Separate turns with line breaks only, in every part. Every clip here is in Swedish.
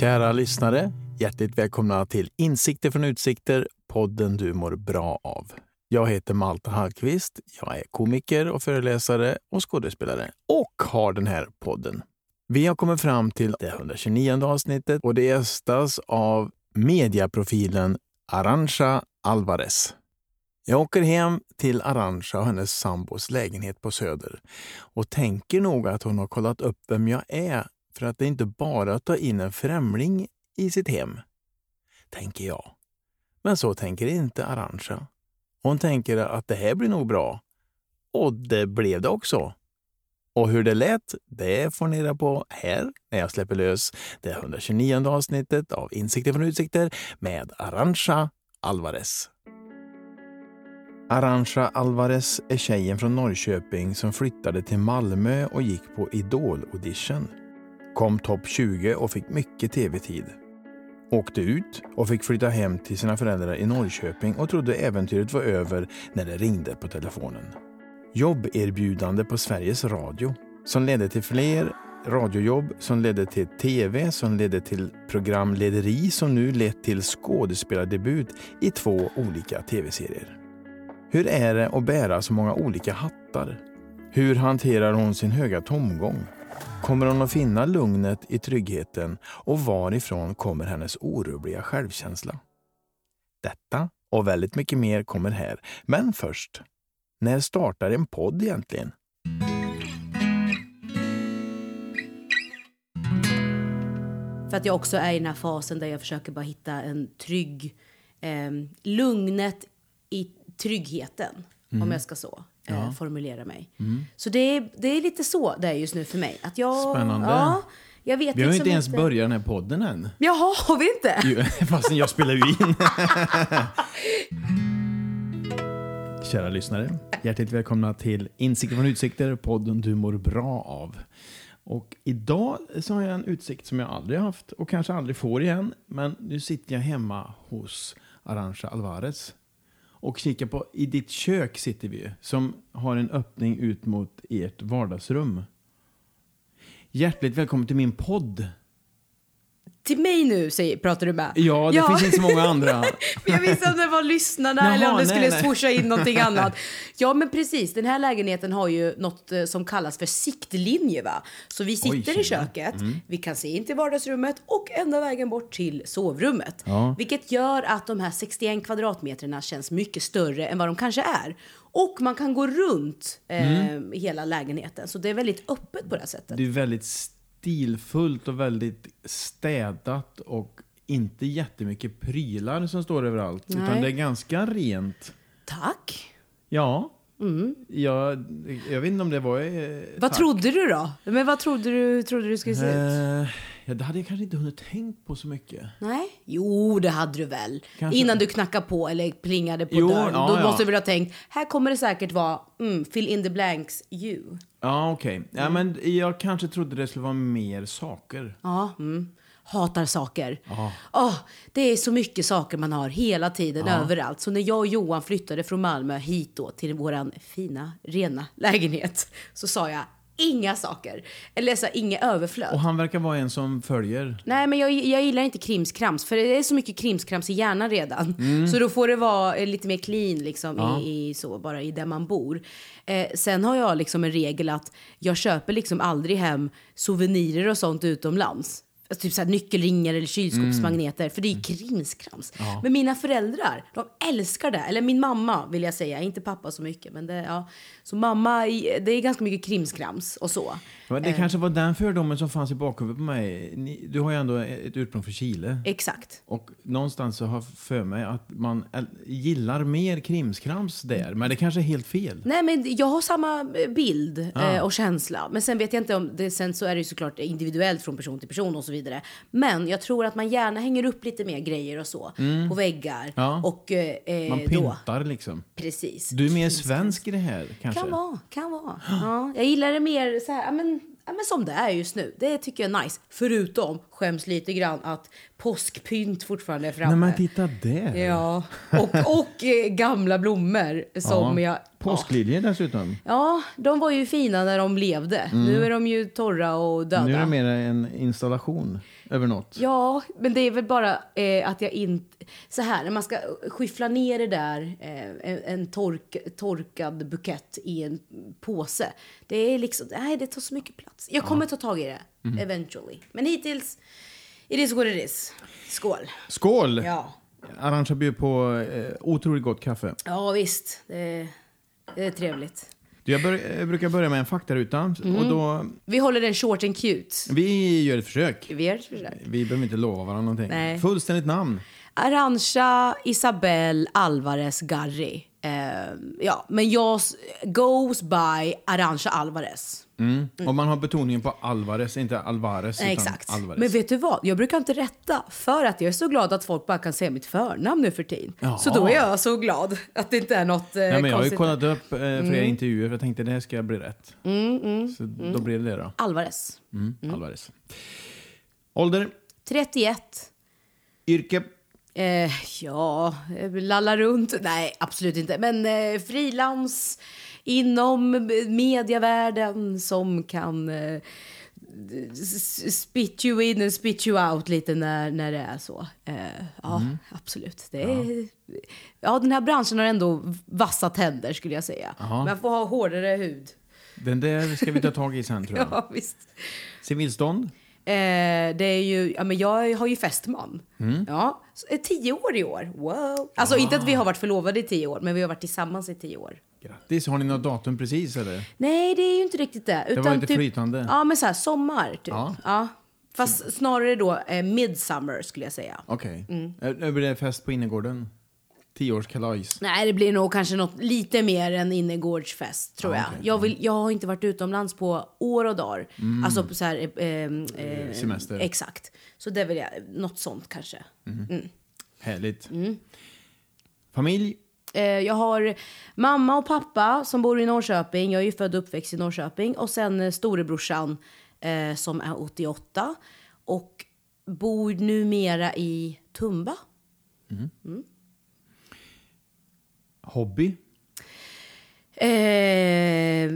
Kära lyssnare, hjärtligt välkomna till Insikter från utsikter, podden du mår bra av. Jag heter Malte Hallqvist. Jag är komiker och föreläsare och skådespelare och har den här podden. Vi har kommit fram till det 129 avsnittet och det gästas av mediaprofilen Arantxa Alvarez. Jag åker hem till Arantxa och hennes sambos lägenhet på Söder och tänker nog att hon har kollat upp vem jag är för att det inte bara att ta in en främling i sitt hem, tänker jag. Men så tänker inte Arantxa. Hon tänker att det här blir nog bra. Och det blev det också. Och hur det lät, det får ni reda på här när jag släpper lös det 129 avsnittet av Insikter från utsikter med Arantxa Alvarez. Arantxa Alvarez är tjejen från Norrköping som flyttade till Malmö och gick på Idol-audition. Kom topp 20 och fick mycket tv-tid. Åkte ut och fick flytta hem till sina föräldrar i Norrköping och trodde äventyret var över när det ringde på telefonen. Jobberbjudande på Sveriges Radio som ledde till fler radiojobb som ledde till tv som ledde till programlederi som nu lett till skådespelardebut i två olika tv-serier. Hur är det att bära så många olika hattar? Hur hanterar hon sin höga tomgång? Kommer hon att finna lugnet i tryggheten och varifrån kommer hennes orubbliga självkänsla? Detta och väldigt mycket mer kommer här. Men först, när startar en podd egentligen?
För att jag också är i den här fasen där jag försöker bara hitta en trygg, eh, lugnet i tryggheten.
Mm.
Om jag ska så eh, formulera mig. Så det är, det är lite så det är just nu för mig. Att jag,
Spännande.
Ja, jag vet
Vi har ju
liksom
inte ens börjat den här podden än.
Jaha, har vi inte?
Fastän jag spelar ju in. Kära lyssnare, hjärtligt välkomna till Insikter från utsikter, podden du mår bra av. Och idag så har jag en utsikt som jag aldrig haft och kanske aldrig får igen. Men nu sitter jag hemma hos Arantxa Alvarez och kika på, i ditt kök sitter vi ju, som har en öppning ut mot ert vardagsrum. Hjärtligt välkommen till min podd.
Till mig nu säger, pratar du med?
Ja, det finns inte så många andra.
jag visste om det var lyssnarna
Jaha,
eller om det skulle
nej.
swoosha in någonting annat. Ja, men precis. Den här lägenheten har ju något eh, som kallas för siktlinje. Va? Så vi sitter
tjena.
i köket, vi kan se in till vardagsrummet och enda vägen bort till sovrummet.
Ja.
Vilket gör att de här 61 kvadratmeterna känns mycket större än vad de kanske är. Och man kan gå runt eh,
Mm.
hela lägenheten. Så det är väldigt öppet på det här sättet.
Det är väldigt stilfullt och väldigt städat och inte jättemycket prylar som står överallt. Utan
Nej.
det är ganska rent.
Tack.
Ja. Jag, jag vet inte om det var... Eh,
Vad
tack.
trodde du då? Men vad trodde du, trodde du skulle se ut?
Eh, ja, det hade jag kanske inte hunnit tänkt på så mycket.
Nej? Jo, det hade du väl.
Kanske.
Innan du knackade på eller plingade på
Jo,
dörren.
ja,
Då
ja.
måste du väl ha tänkt, här kommer det säkert vara mm, fill in the blanks you.
Ja, okej. Ja, men jag kanske trodde det skulle vara mer saker.
Ja, mm. Hatar saker. Åh, det är så mycket saker man har hela tiden, överallt. Så när jag och Johan flyttade från Malmö hit då till våran fina, rena lägenhet så sa jag inga saker. Eller så inga överflöd.
Och han verkar vara en som följer.
Nej, men jag, jag gillar inte krimskrams. För det är så mycket krimskrams i hjärnan redan. Så då får det vara eh, lite mer clean liksom, i, i, så, bara i där man bor. Eh, sen har jag liksom en regel att jag köper liksom aldrig hem souvenirer och sånt utomlands. Alltså typ så här nyckelringar eller kylskåpsmagneter. För det är krimskrams. Men mina föräldrar, de älskar det. Eller min mamma vill jag säga. Inte pappa så mycket. Men det, ja. Så mamma, det är ganska mycket krimskrams och så.
Men det kanske var den fördomen som fanns i bakhuvudet på mig. Ni, du har ju ändå ett ursprung från Chile.
Exakt.
Och någonstans så har för mig att man gillar mer krimskrams där. Men det kanske är helt fel.
Nej, men jag har samma eh, bild
Ah.
eh, och känsla. Men sen vet jag inte om det, sen så är det ju såklart individuellt från person till person och så vidare. Men jag tror att man gärna hänger upp lite mer grejer och så på väggar.
Mm. Ja.
Och eh, eh,
Man
då.
pyntar liksom.
Precis.
Du är mer svensk i det här kanske?
Kan vara, kan vara. Ja, jag gillar det mer så här, ja, men ja, men som det är just nu. Det tycker jag är nice. Förutom, skäms lite grann, att påskpynt fortfarande är framme.
Nej men titta där!
Ja, och, och eh, gamla blommor som jag...
Påskliljor dessutom.
Ja, de var ju fina när de levde. Nu är de ju torra och döda.
Mm. Nu är det mer en installation över något.
Ja, men det är väl bara eh, att jag inte... Så här, när man ska skyffla ner det där, eh, en, en tork, torkad bukett i en påse. Det är liksom, nej det tar så mycket plats. Jag kommer ta tag i det,
Mm.
eventually. Men hittills, it is what it is. Skål.
Skål!
Ja,
Arantxa bjuder på eh, otroligt gott kaffe.
ja visst. Det, det är trevligt.
Jag, bör, jag brukar börja med en faktaruta.
Mm.
Och då,
Vi håller den short and cute.
vi gör ett försök.
Vi gör ett försök.
Vi behöver inte lova varandra någonting.
Nej.
Fullständigt namn.
Arantxa Isabel Alvarez Garri. Eh, ja, men jag goes by Arantxa Alvarez.
Mm. Och man har betoningen på Alvarez, inte Alvarez.
Nej,
utan
exakt.
Alvarez.
Men vet du vad? Jag brukar inte rätta för att jag är så glad att folk bara kan säga mitt förnamn nu för tiden.
Jaha.
Så då är jag så glad att det inte är något eh,
Nej, men jag har ju kollat upp eh,
Mm.
flera intervjuer för jag tänkte det här ska bli rätt. Så då blir det det då.
Alvarez.
Mm. Alvarez. Ålder,
31.
yrke,
Eh, ja, lalla runt. Nej, absolut inte. Men eh, frilans inom mediavärlden som kan eh, spit you in and spit you out lite när, när det är så. Eh, ja,
Mm.
absolut. Det är, ja. den här branschen har ändå vassa tänder skulle jag säga.
Jaha.
Man får ha hårdare hud.
den där ska vi ta tag i sen tror jag.
Ja, visst.
Civilstånd,
Eh, det är ju, ja men jag har ju fästman.
Mm.
Ja, eh, tio år i år. Wow. Alltså inte att vi har varit förlovade i tio år, men vi har varit tillsammans i tio år.
grattis. Har ni något datum precis eller?
Nej, det är ju inte riktigt det. Utan
var lite
typ,
flytande.
Ja, men så här sommar typ.
Ja.
Ja. Fast snarare då eh, midsummer skulle jag säga.
Okej.
Mm.
Okay. Blir det fest på innergården? Tioårskalas?
Nej, det blir nog kanske något lite mer än innergårdsfest tror
Ja,
jag. Jag, vill, jag har inte varit utomlands på år och dagar. Alltså på så här... Eh, eh,
Semester.
Exakt. Så det vill jag, något sånt kanske.
Härligt.
Mm.
Familj?
Eh, jag har mamma och pappa som bor i Norrköping. Jag är ju född och uppväxt i Norrköping. Och sen eh, storebrorsan eh, som är 88 och bor numera i Tumba.
Hobby?
Eh,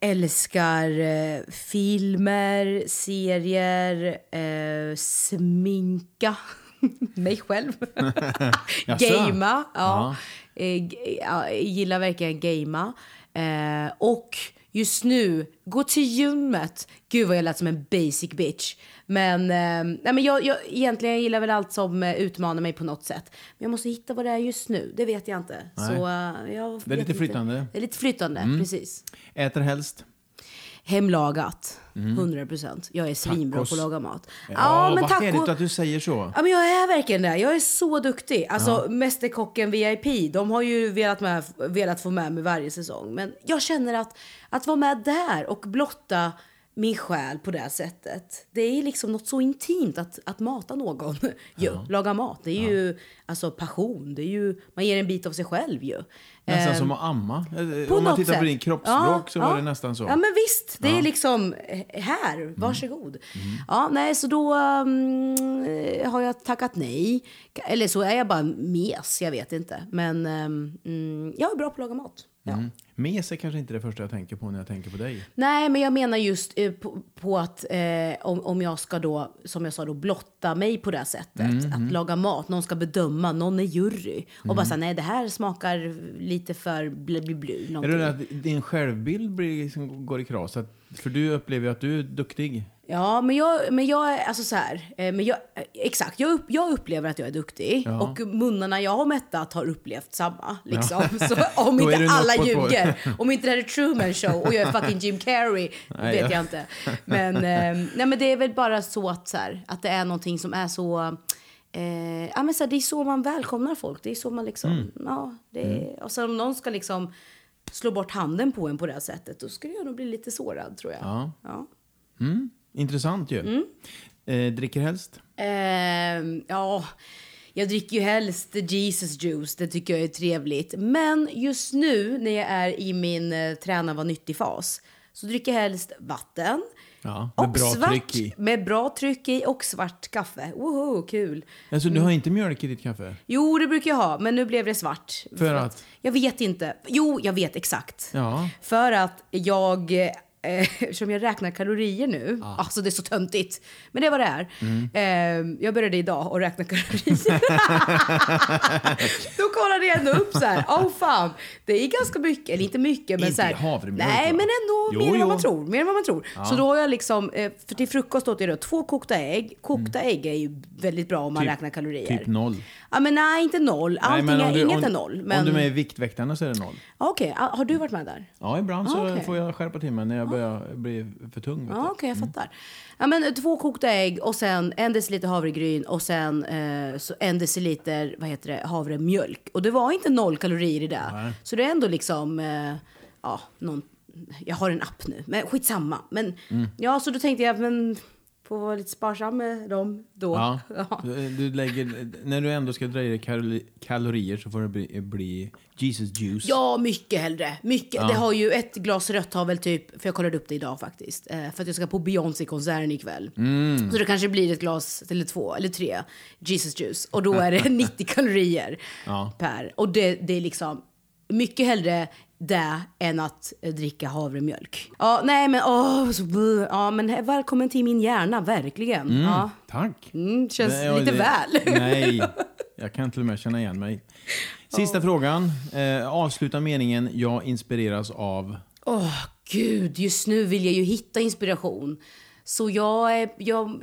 älskar eh, filmer, serier, eh, sminka mig själv. Gamea. Ja.
Ja.
Eh, gillar verkligen gamea. Eh, och just nu, gå till gymmet. Gud vad jag lät som en basic bitch. Men, eh, nej, men jag, jag, egentligen gillar väl allt som eh, utmanar mig på något sätt. Men jag måste hitta vad det är just nu. Det vet jag inte.
Nej.
Så, eh, jag
Det är lite flytande. Mm.
Det är lite flytande, precis.
Äter helst?
Hemlagat. 100 procent. Jag är svinbra
Tacos.
på att laga mat.
Ja,
men
vad
taco...
härligt att du säger så.
Ja, men jag är verkligen det. Jag är så duktig. Alltså, Mästerkocken VIP, de har ju velat, med, velat få med mig varje säsong. Men jag känner att, att vara med där och blotta min själ på det sättet. Det är liksom något så intimt att, att mata någon. ju. Laga mat, det är ju alltså passion. Det är ju, man ger en bit av sig själv ju.
Nästan
Eh,
som att amma. Eh,
på
Om man tittar
sätt.
på din kroppsspråk så var det nästan så.
Ja, men visst. Det
Ja.
är liksom eh, här, varsågod. Ja, nej, så då mm, har jag tackat nej. Eller så är jag bara mes, jag vet inte. Men mm, jag är bra på att laga mat. Ja.
Mm. Mes är kanske inte det första jag tänker på när jag tänker på dig.
Nej, men jag menar just eh, på, på att eh, om, om jag ska då, som jag sa då, blotta mig på det här sättet.
Mm,
Att laga mat, någon ska bedöma, någon är jury. Och
Mm.
bara säga nej det här smakar lite för bli bli bli
Är det att din självbild blir, liksom, går i kras? Att, för du upplever ju att du är duktig.
Ja, men jag, men jag är alltså så här. eh, Men jag, eh, exakt, jag, upp, jag upplever att jag är duktig.
Ja.
Och munnarna jag har mättat har upplevt samma. Liksom. Så om inte alla ljuger, om inte det här är Truman show och jag är fucking Jim Carrey,
Nej,
vet
ja.
jag inte. Men, eh, nej, men det är väl bara så att, så här, att det är någonting som är så... Eh, ja, men så här, det är så man välkomnar folk. Det är så man liksom...
Mm.
Ja, det är, Och så om någon ska liksom slå bort handen på en på det här sättet, då skulle jag nog bli lite sårad tror jag.
Ja.
Ja.
Mm. Intressant ju.
Mm.
Eh, dricker helst?
Ehm, ja, jag dricker ju helst Jesus juice. Det tycker jag är trevligt. Men just nu när jag är i min eh, träna var nyttig-fas så dricker jag helst vatten.
Ja, med
och
bra
svart,
tryck i.
Med bra tryck i och svart kaffe. Woho, kul.
Alltså du har inte mjölk i ditt kaffe?
Jo, det brukar jag ha, men nu blev det svart.
För att?
Jag vet inte. Jo, jag vet exakt.
Ja.
För att jag, eh, eftersom jag räknar kalorier nu, alltså det är så töntigt, men det är vad det är.
Mm.
Eh, jag började idag och räkna kalorier. Då kollade jag ändå upp så här, åh oh, fan, det är ganska mycket, eller inte mycket, men
Inte
så här, Nej, men ändå
Jo,
mer än
jo.
vad man tror. Mer än vad man tror. Så då har jag liksom, eh, för till frukost åt jag då två kokta ägg. Kokta ägg är ju väldigt bra om man
Mm. Typ-
räknar kalorier.
Typ noll.
Ja, men nej, inte noll. Allting
Nej, du-
inget
om,
är noll. Men...
Om du är med i Viktväktarna så är det noll.
Okej, Ah, har du varit med där?
Ja, ibland så
Ah, okej.
får jag skärpa till mig när jag börjar bli för tung.
Ja, okej, jag fattar. Ja, men två kokta ägg och sen en deciliter havregryn och sen eh, så en deciliter vad heter det, havremjölk. Och det var inte noll kalorier i det.
Nej.
Så det är ändå liksom, eh, ja, någon, jag har en app nu, men skitsamma. Men
Mm.
ja, så då tänkte jag, men får vara lite sparsam med dem då.
Ja.
Ja.
Du, lägger, när du ändå ska dra i dig kalori- kalorier så får det bli, bli Jesus juice.
Ja, mycket hellre. Mycket.
Ja.
Det har ju ett glas rött har väl typ, för jag kollade upp det idag faktiskt, eh, för att jag ska på Beyoncé-konserten ikväll.
Mm.
Så det kanske blir ett glas, eller två, eller tre Jesus juice. Och då är det 90 kalorier
Ja.
per. Och det, det är liksom mycket hellre det än att eh, dricka havremjölk. Ja, nej men åh, så, ja men välkommen till min hjärna, verkligen. Ja.
Tack.
Mm, känns
Det- ja,
lite
det-
väl.
Nej, jag kan till och med känna igen mig. Sista frågan. Eh, avsluta meningen jag inspireras av.
Åh, gud, just nu vill jag ju hitta inspiration. Så jag, jag,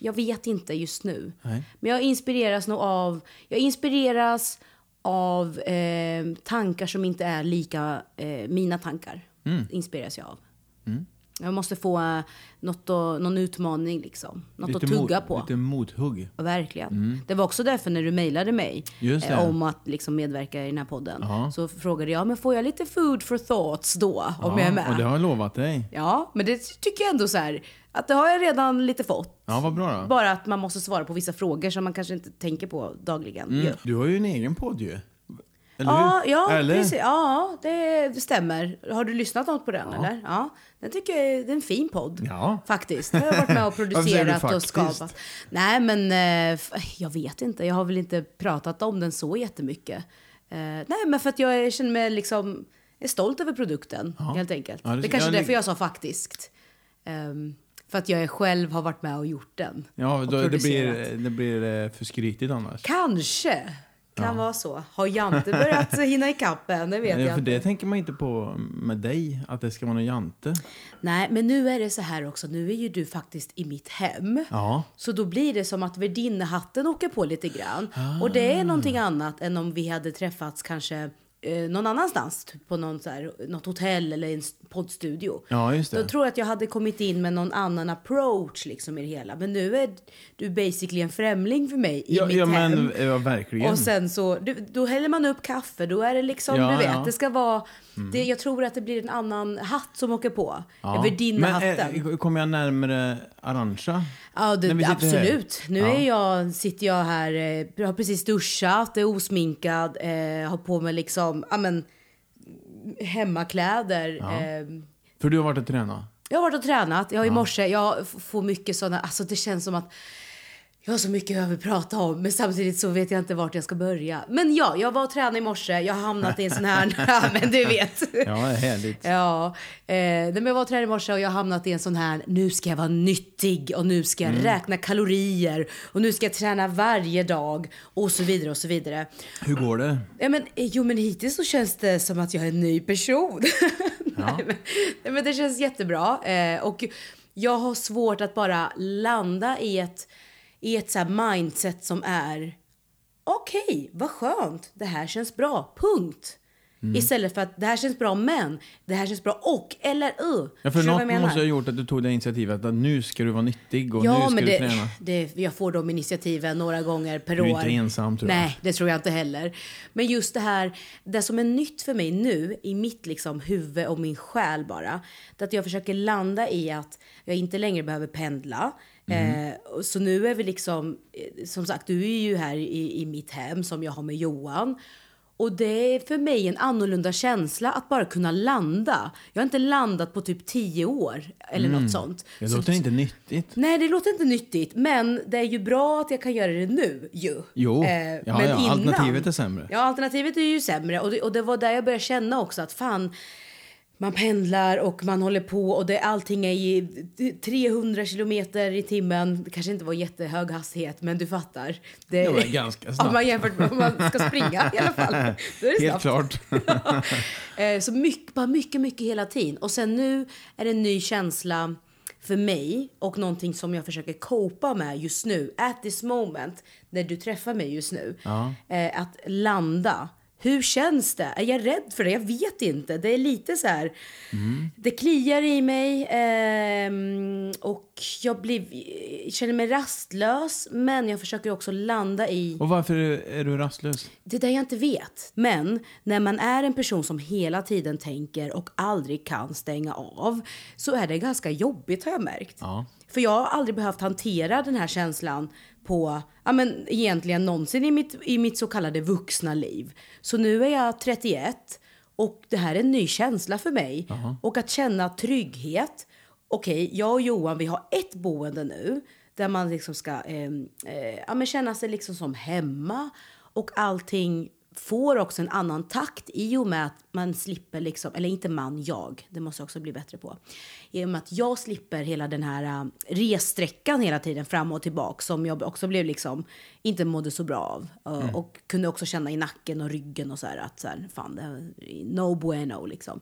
jag vet inte just nu.
Nej.
Men jag inspireras nog av, jag inspireras av eh, tankar som inte är lika eh, mina tankar.
Mm.
Inspireras jag av. Jag måste få eh, något att, någon utmaning liksom. Något att tugga
mot,
på.
Lite mothugg.
Verkligen. Det var också därför när du mejlade mig eh, om att liksom medverka i den här podden.
Ja.
Så frågade jag, men får jag lite food for thoughts då? Om jag är med?
och det har jag lovat dig.
Ja, men det tycker jag ändå så här, att det har jag redan lite fått.
Ja, vad bra då.
Bara att man måste svara på vissa frågor som man kanske inte tänker på dagligen.
Mm. Du har ju en egen podd ju. Eller
Ja,
hur?
ja,
Eller?
precis. Ja, det stämmer. Har du lyssnat något på den eller? Ja, den tycker jag är, det är en fin podd.
Ja.
Faktiskt. Jag har varit med och producerat och skapat. Nej, men eh, jag vet inte. Jag har väl inte pratat om den så jättemycket. Eh, nej, men för att jag känner mig liksom är stolt över produkten helt enkelt.
Ja, det-
det, kanske
ja,
är därför jag sa faktiskt. Ehm, för att jag själv har varit med och gjort den.
Ja, då, det, blir, det blir eh, för skrytigt annars.
Kanske. Kan vara så. Har Jante börjat hinna ikapp än? Det vet
Ja,
jag
för
inte.
det tänker man inte på med dig, att det ska vara någon jante.
Nej, men nu är det så här också. Nu är ju du faktiskt i mitt hem.
Ja.
Så då blir det som att värdinnehatten åker på lite grann. Och det är någonting annat än om vi hade träffats kanske eh, någon annanstans. Typ på någon så här, något hotell eller en poddstudio.
Ja, just det.
Då tror jag att jag hade kommit in med någon annan approach liksom i det hela. Men nu är du basically en främling för mig i
Ja,
mitt
ja
hem.
men ja, verkligen.
Och sen så, du- då häller man upp kaffe, då är det liksom,
Ja,
du vet,
ja. Mm.
det ska vara, det, jag tror att det blir en annan hatt som åker på.
Ja.
Värdinnehatten.
Men eh, kommer jag närmare Arantxa?
Ja, det, absolut.
här?
Nu är jag, sitter jag här, eh, har precis duschat, är osminkad, eh, har på mig liksom, ja men, hemmakläder. Eh,
För du har varit och tränat?
jag har varit och tränat. Jag har i morse, jag får mycket sådana, alltså det känns som att jag har så mycket jag vill prata om, men samtidigt så vet jag inte vart jag ska börja. Men ja, jag var och tränade i morse, jag har hamnat i en sån här, ja men du vet.
Ja, härligt.
Ja, eh, men jag var och tränade i morse och jag har hamnat i en sån här, nu ska jag vara nyttig och nu ska jag
Mm.
räkna kalorier och nu ska jag träna varje dag och så vidare och så vidare.
Hur går det?
Ja, men, eh, jo, men hittills så känns det som att jag är en ny person. nej, men, men det känns jättebra. Eh, och jag har svårt att bara landa i ett, i ett så mindset som är okej, vad skönt, det här känns bra, punkt.
Mm.
Istället för att det här känns bra men, det här känns bra och, eller uh.
Ja, för något måste ha gjort att du tog det initiativet att nu ska du vara nyttig och nu
Ja,
ska
men
du
det,
träna.
det, jag får de initiativen några gånger per
Du är
år.
inte ensam, tror jag.
Nej, det tror jag inte heller. Men just det här, det som är nytt för mig nu i mitt liksom huvud och min själ bara, det att jag försöker landa i att jag inte längre behöver pendla.
Mm.
Eh, så nu är vi liksom, eh, som sagt, du är ju här i, i mitt hem som jag har med Johan. Och det är för mig en annorlunda känsla att bara kunna landa. Jag har inte landat på typ tio år eller något sånt.
Det
Så-
låter inte nyttigt.
Nej, det låter inte nyttigt, men det är ju bra att jag kan göra det nu ju.
Jo,
Eh,
ja,
men
ja, alternativet är sämre.
Ja, alternativet är ju sämre. Och det, och det var där jag började känna också att fan, man pendlar och man håller på och det, allting är i 300 kilometer i timmen. Det kanske inte var jättehög hastighet, men du fattar. Det,
Det var ganska snabbt.
Om man jämfört med om man ska springa i alla fall. Då är det
Helt
snabbt.
klart.
Eh, Så mycket, bara mycket, mycket hela tiden. Och sen nu är det en ny känsla för mig och någonting som jag försöker copa med just nu, at this moment, när du träffar mig just nu. Eh, att landa. Hur känns det? Är jag rädd för det? Jag vet inte. Det är lite så här, det kliar i mig ehm, och jag blir, känner mig rastlös. Men jag försöker också landa i
Och varför är, du rastlös?
det är det jag inte vet. Men när man är en person som hela tiden tänker och aldrig kan stänga av så är det ganska jobbigt har jag märkt.
Ja.
För jag har aldrig behövt hantera den här känslan på, ja men egentligen någonsin i mitt, i mitt så kallade vuxna liv. Så nu är jag 31 och det här är en ny känsla för mig. Och att känna trygghet. Okej, jag och Johan vi har ett boende nu där man liksom ska eh, eh, ja, men känna sig liksom som hemma och allting får också en annan takt i och med att man slipper liksom, eller inte man, jag, det måste jag också bli bättre på. I och med att jag slipper hela den här uh, ressträckan hela tiden fram och tillbaka som jag också blev liksom, inte mådde så bra av. Uh, Och kunde också känna i nacken och ryggen och så här att så här, fan, det no bueno liksom.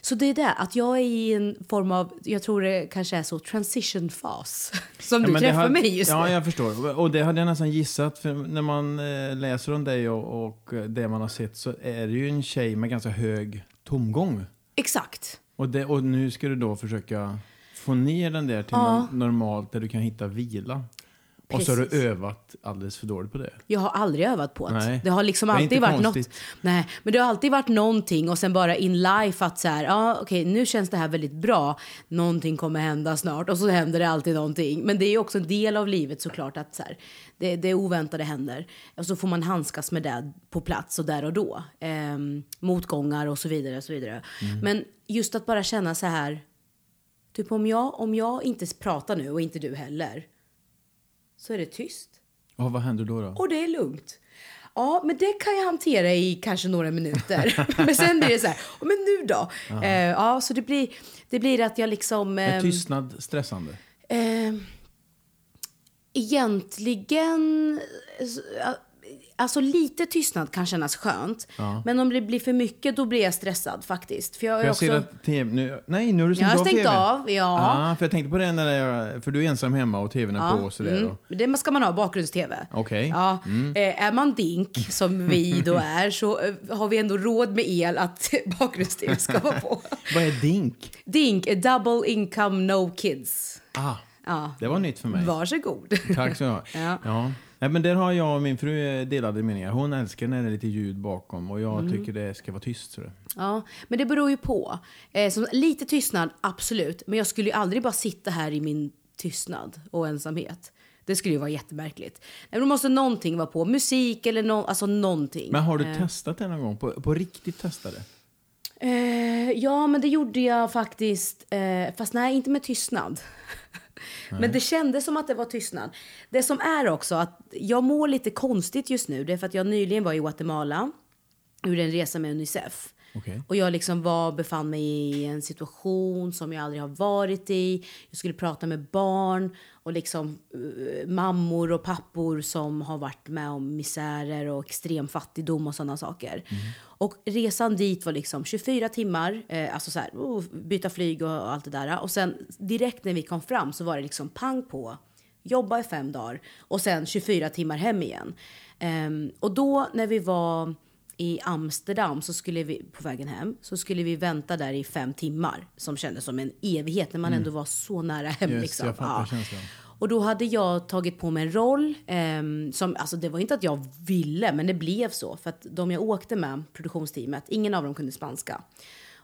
Så det är det, att jag är i en form av, jag tror det kanske är så, transition fas. Som du träffar
har-
mig just
Ja,
nu.
jag förstår. Och det hade jag nästan gissat. För när man eh, läser om dig och, och det man har sett så är det ju en tjej med ganska hög tomgång.
Exakt.
Och, det, och nu ska du då försöka få ner den där till
Ja.
normalt där du kan hitta vila. Och så har du
Precis.
övat alldeles för dåligt på det.
Jag har aldrig övat på det.
Nej.
Det har liksom
Det
alltid varit något.
konstigt.
Nej, men det har alltid varit någonting och sen bara in life att så här, ja okej nu känns det här väldigt bra. Någonting kommer hända snart och så händer det alltid någonting. Men det är också en del av livet såklart att så här, det, det oväntade händer. Och så får man handskas med det på plats och där och då. Ehm, motgångar och så vidare och så vidare.
Mm.
Men just att bara känna så här, typ om jag, om jag inte pratar nu och inte du heller. Så är det tyst.
Och vad händer då? då?
Och det är lugnt. Ja, men det kan jag hantera i kanske några minuter. men sen blir det så här, "Ja, men nu då? Eh, ja, så det blir, det blir att jag liksom...
Är
ehm,
tystnad stressande?
Eh, egentligen... eh, Alltså lite tystnad kan kännas skönt. Men om det blir för mycket då blir jag stressad faktiskt. För jag,
För jag
också...
ser att TV, nu, nej, nu har du
Jag
stängt
har
av
stängt
TV.
av, ja.
Ah, för jag tänkte på det när jag, för du är ensam hemma och TVn är på och sådär.
Mm.
Och,
Det ska man ha, bakgrunds-tv.
Okej.
Ja, eh, är man dink, som vi då är, så eh, har vi ändå råd med el att bakgrunds-tv ska vara på.
vad är DINK?
Dink, är double income no kids.
Ah,
Ja,
det var nytt för mig.
varsågod.
Tack så mycket.
Ja.
ja. Nej, men där har jag och min fru eh, delade meningar. Hon älskar när det är lite ljud bakom och
Mm.
jag tycker det ska vara tyst. Så.
Ja, men det beror ju på. Eh, så lite tystnad, absolut. Men jag skulle ju aldrig bara sitta här i min tystnad och ensamhet. Det skulle ju vara jättemärkligt. Men då måste någonting vara på. Musik eller no alltså någonting.
Men har du
Eh.
testat det någon gång? På, på riktigt testat det?
Eh, ja, men det gjorde jag faktiskt. Eh, fast nej, inte med tystnad. men det kändes som att det var tystnad. Det som är också att jag mår lite konstigt just nu. Det är för att jag nyligen var i Guatemala. Gjorde en resa med Unicef.
Okej.
Och jag liksom var, befann mig i en situation som jag aldrig har varit i. Jag skulle prata med barn och liksom eh, mammor och pappor som har varit med om misärer och extrem fattigdom och sådana saker. Och resan dit var liksom 24 timmar, eh, alltså så här, oh, byta flyg och, och allt det där. Och sen direkt när vi kom fram så var det liksom pang på jobba i fem dagar och sen 24 timmar hem igen. Ehm, och då när vi var i Amsterdam så skulle vi, på vägen hem, så skulle vi vänta där i fem timmar. Som kändes som en evighet när man ändå var så nära hem.
Just,
liksom.
jag fattar känslan.
Och då hade jag tagit på mig en roll. ehm, som, alltså det var inte att jag ville, men det blev så. För att de jag åkte med, produktionsteamet, ingen av dem kunde spanska.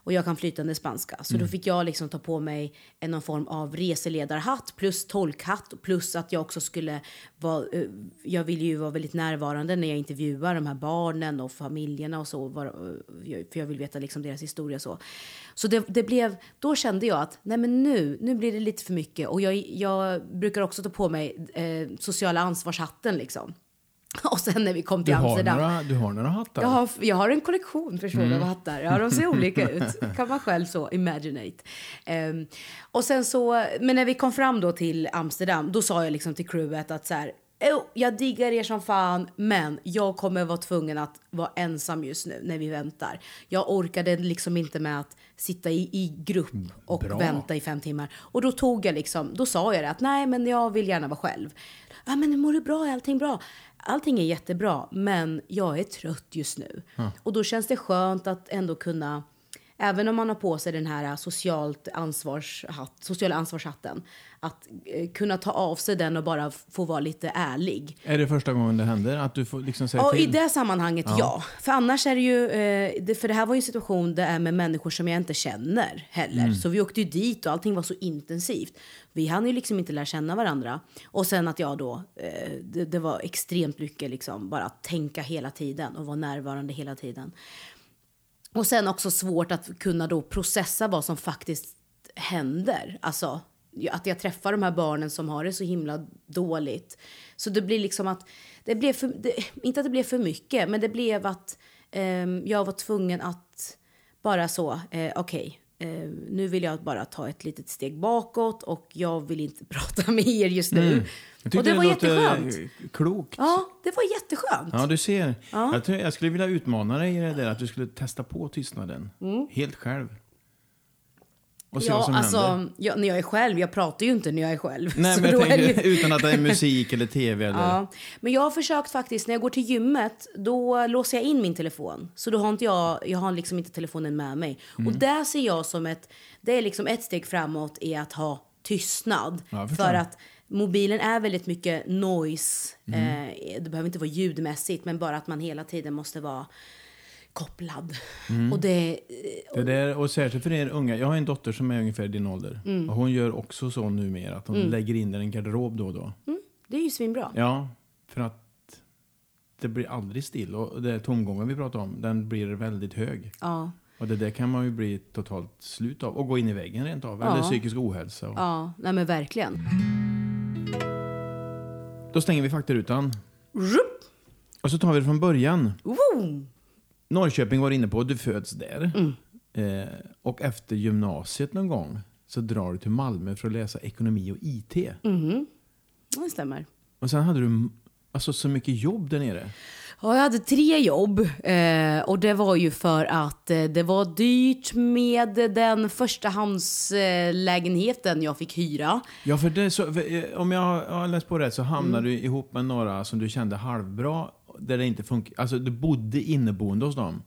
Och jag kan flytande spanska. Så då fick jag liksom ta på mig en någon form av reseledarhatt plus tolkhatt plus att jag också skulle vara, eh, jag ville ju vara väldigt närvarande när jag intervjuar de här barnen och familjerna och så, eh, för jag vill veta liksom deras historia så. Så det, det blev, då kände jag att nej men nu, nu blir det lite för mycket och jag, jag brukar också ta på mig eh, sociala ansvarshatten liksom. Och sen när vi kom till
Du har,
Amsterdam.
några, du har några hattar?
Jag har, jag har en kollektion förstår du, av hattar. Ja, de ser olika ut. kan man själv så imaginate. Ehm, och sen så, men när vi kom fram då till Amsterdam, då sa jag liksom till crewet att så här, "Oh, jag diggar er som fan, men jag kommer vara tvungen att vara ensam just nu när vi väntar. Jag orkade liksom inte med att sitta i, i grupp och
Bra.
vänta i fem timmar. Och då tog jag liksom, då sa jag det att nej men jag vill gärna vara själv. Ja men mår du bra? Är allting bra? Allting är jättebra, men jag är trött just nu. Och då känns det skönt att ändå kunna, även om man har på sig den här socialt ansvarshatt, sociala ansvarshatten, att eh, kunna ta av sig den och bara få vara lite ärlig.
Är det första gången det händer? Att du får liksom säga
Ja, i
till?
det sammanhanget ja. För annars är det ju, eh, för det här var ju en situation där är med människor som jag inte känner heller.
Mm.
Så vi åkte ju dit och allting var så intensivt. Vi hann ju liksom inte lära känna varandra. Och sen att jag då, eh, det, det var extremt mycket liksom bara att tänka hela tiden och vara närvarande hela tiden. Och sen också svårt att kunna då processa vad som faktiskt händer. Alltså att jag träffar de här barnen som har det så himla dåligt. Så det blir liksom att, det blev för, det, inte att det blev för mycket, men det blev att ehm, jag var tvungen att bara så, eh, okej, eh, nu vill jag bara ta ett litet steg bakåt och jag vill inte prata med er just nu.
Mm. Jag
Och det var
låter
jätteskönt.
klokt.
Ja, det var jätteskönt.
Ja, du ser. Jag, tror, jag skulle vilja utmana dig i det där att du skulle testa på tystnaden. Helt själv. Och se vad.
Ja,
som
alltså,
händer.
ja, när jag är själv, jag pratar ju inte när jag är själv.
Nej, men jag
det ju-
tänker, utan att det är musik eller tv eller...
Ja, men jag har försökt faktiskt, när jag går till gymmet, då låser jag in min telefon. Så då har inte jag, jag har liksom inte telefonen med mig.
Mm.
Och där ser jag som ett, det är liksom ett steg framåt är att ha tystnad.
Ja, jag
för att mobilen är väldigt mycket noise.
Mm.
Eh, det behöver inte vara ljudmässigt, men bara att man hela tiden måste vara kopplad.
Mm.
Och det,
Det där, och särskilt för er unga. Jag har en dotter som är ungefär din ålder.
Mm.
Och hon gör också så numera att hon lägger in den i en garderob då och då.
det är ju svinbra.
Ja, för att det blir aldrig still. Och det tomgången vi pratar om, den blir väldigt hög.
Ja.
Och det där kan man ju bli totalt slut av. Och gå in i väggen rent av. Eller
Ja.
psykisk ohälsa. Och...
Ja, nej men verkligen.
Då stänger vi faktarutan.
Rup!
Och så tar vi det från början.
Woo!
Norrköping var du inne på, du föds där.
Mm.
Eh, och efter gymnasiet någon gång så drar du till Malmö för att läsa ekonomi och IT.
Mm. Det stämmer.
Och sen hade du alltså, så mycket jobb där nere.
Ja, jag hade tre jobb eh, och det var ju för att eh, det var dyrt med den förstahandslägenheten jag fick hyra.
Ja, för det, så, för, eh, om jag har läst på rätt så hamnade
Mm.
du ihop med några som du kände halvbra. Där det inte funkar. Alltså du bodde inneboende hos dem.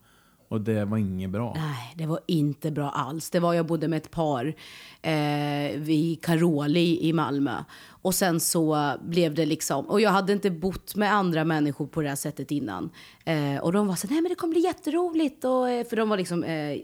Och det var inget bra.
Nej, det var inte bra alls. Det var, jag bodde med ett par eh, vid Caroli i Malmö. Och sen så blev det liksom, och jag hade inte bott med andra människor på det här sättet innan. Eh, och de var så nej men det kommer bli jätteroligt. Och, eh, för de var liksom, eh,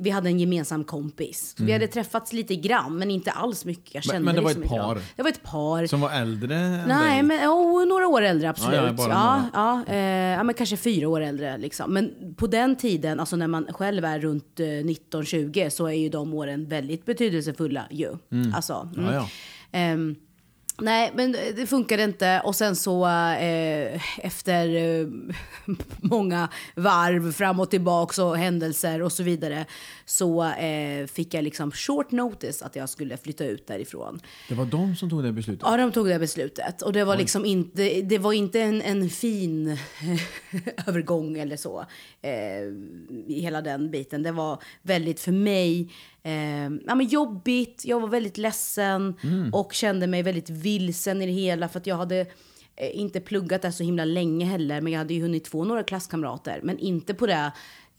vi hade en gemensam kompis. Så Vi hade träffats lite grann, men inte alls mycket. Jag
Mm. Men-
kände
men det var
liksom
ett par?
dem. Det var ett par.
Som var äldre
Nej,
dig.
men oh, några år äldre absolut.
Ja,
Ja,
ja,
ja, eh, ja, men kanske fyra år äldre. Liksom. Men på den tiden, alltså när man själv är runt eh, 19-20, så är ju de åren väldigt betydelsefulla ju. Alltså, mm.
Ja, ja.
Ehm, nej, men det funkade inte. Och sen så eh, efter eh, många varv fram och tillbaks och händelser och så vidare så eh, fick jag liksom short notice att jag skulle flytta ut därifrån.
Det var de som tog det beslutet.
Ja, de tog det beslutet. Och det var liksom inte, det var inte en, en fin övergång eller så. Eh, I hela den biten. Det var väldigt för mig eh, ja, men jobbigt. Jag var väldigt ledsen och kände mig väldigt vilsen i det hela. För att jag hade eh, inte pluggat där så himla länge heller. Men jag hade ju hunnit få några klasskamrater. Men inte på det,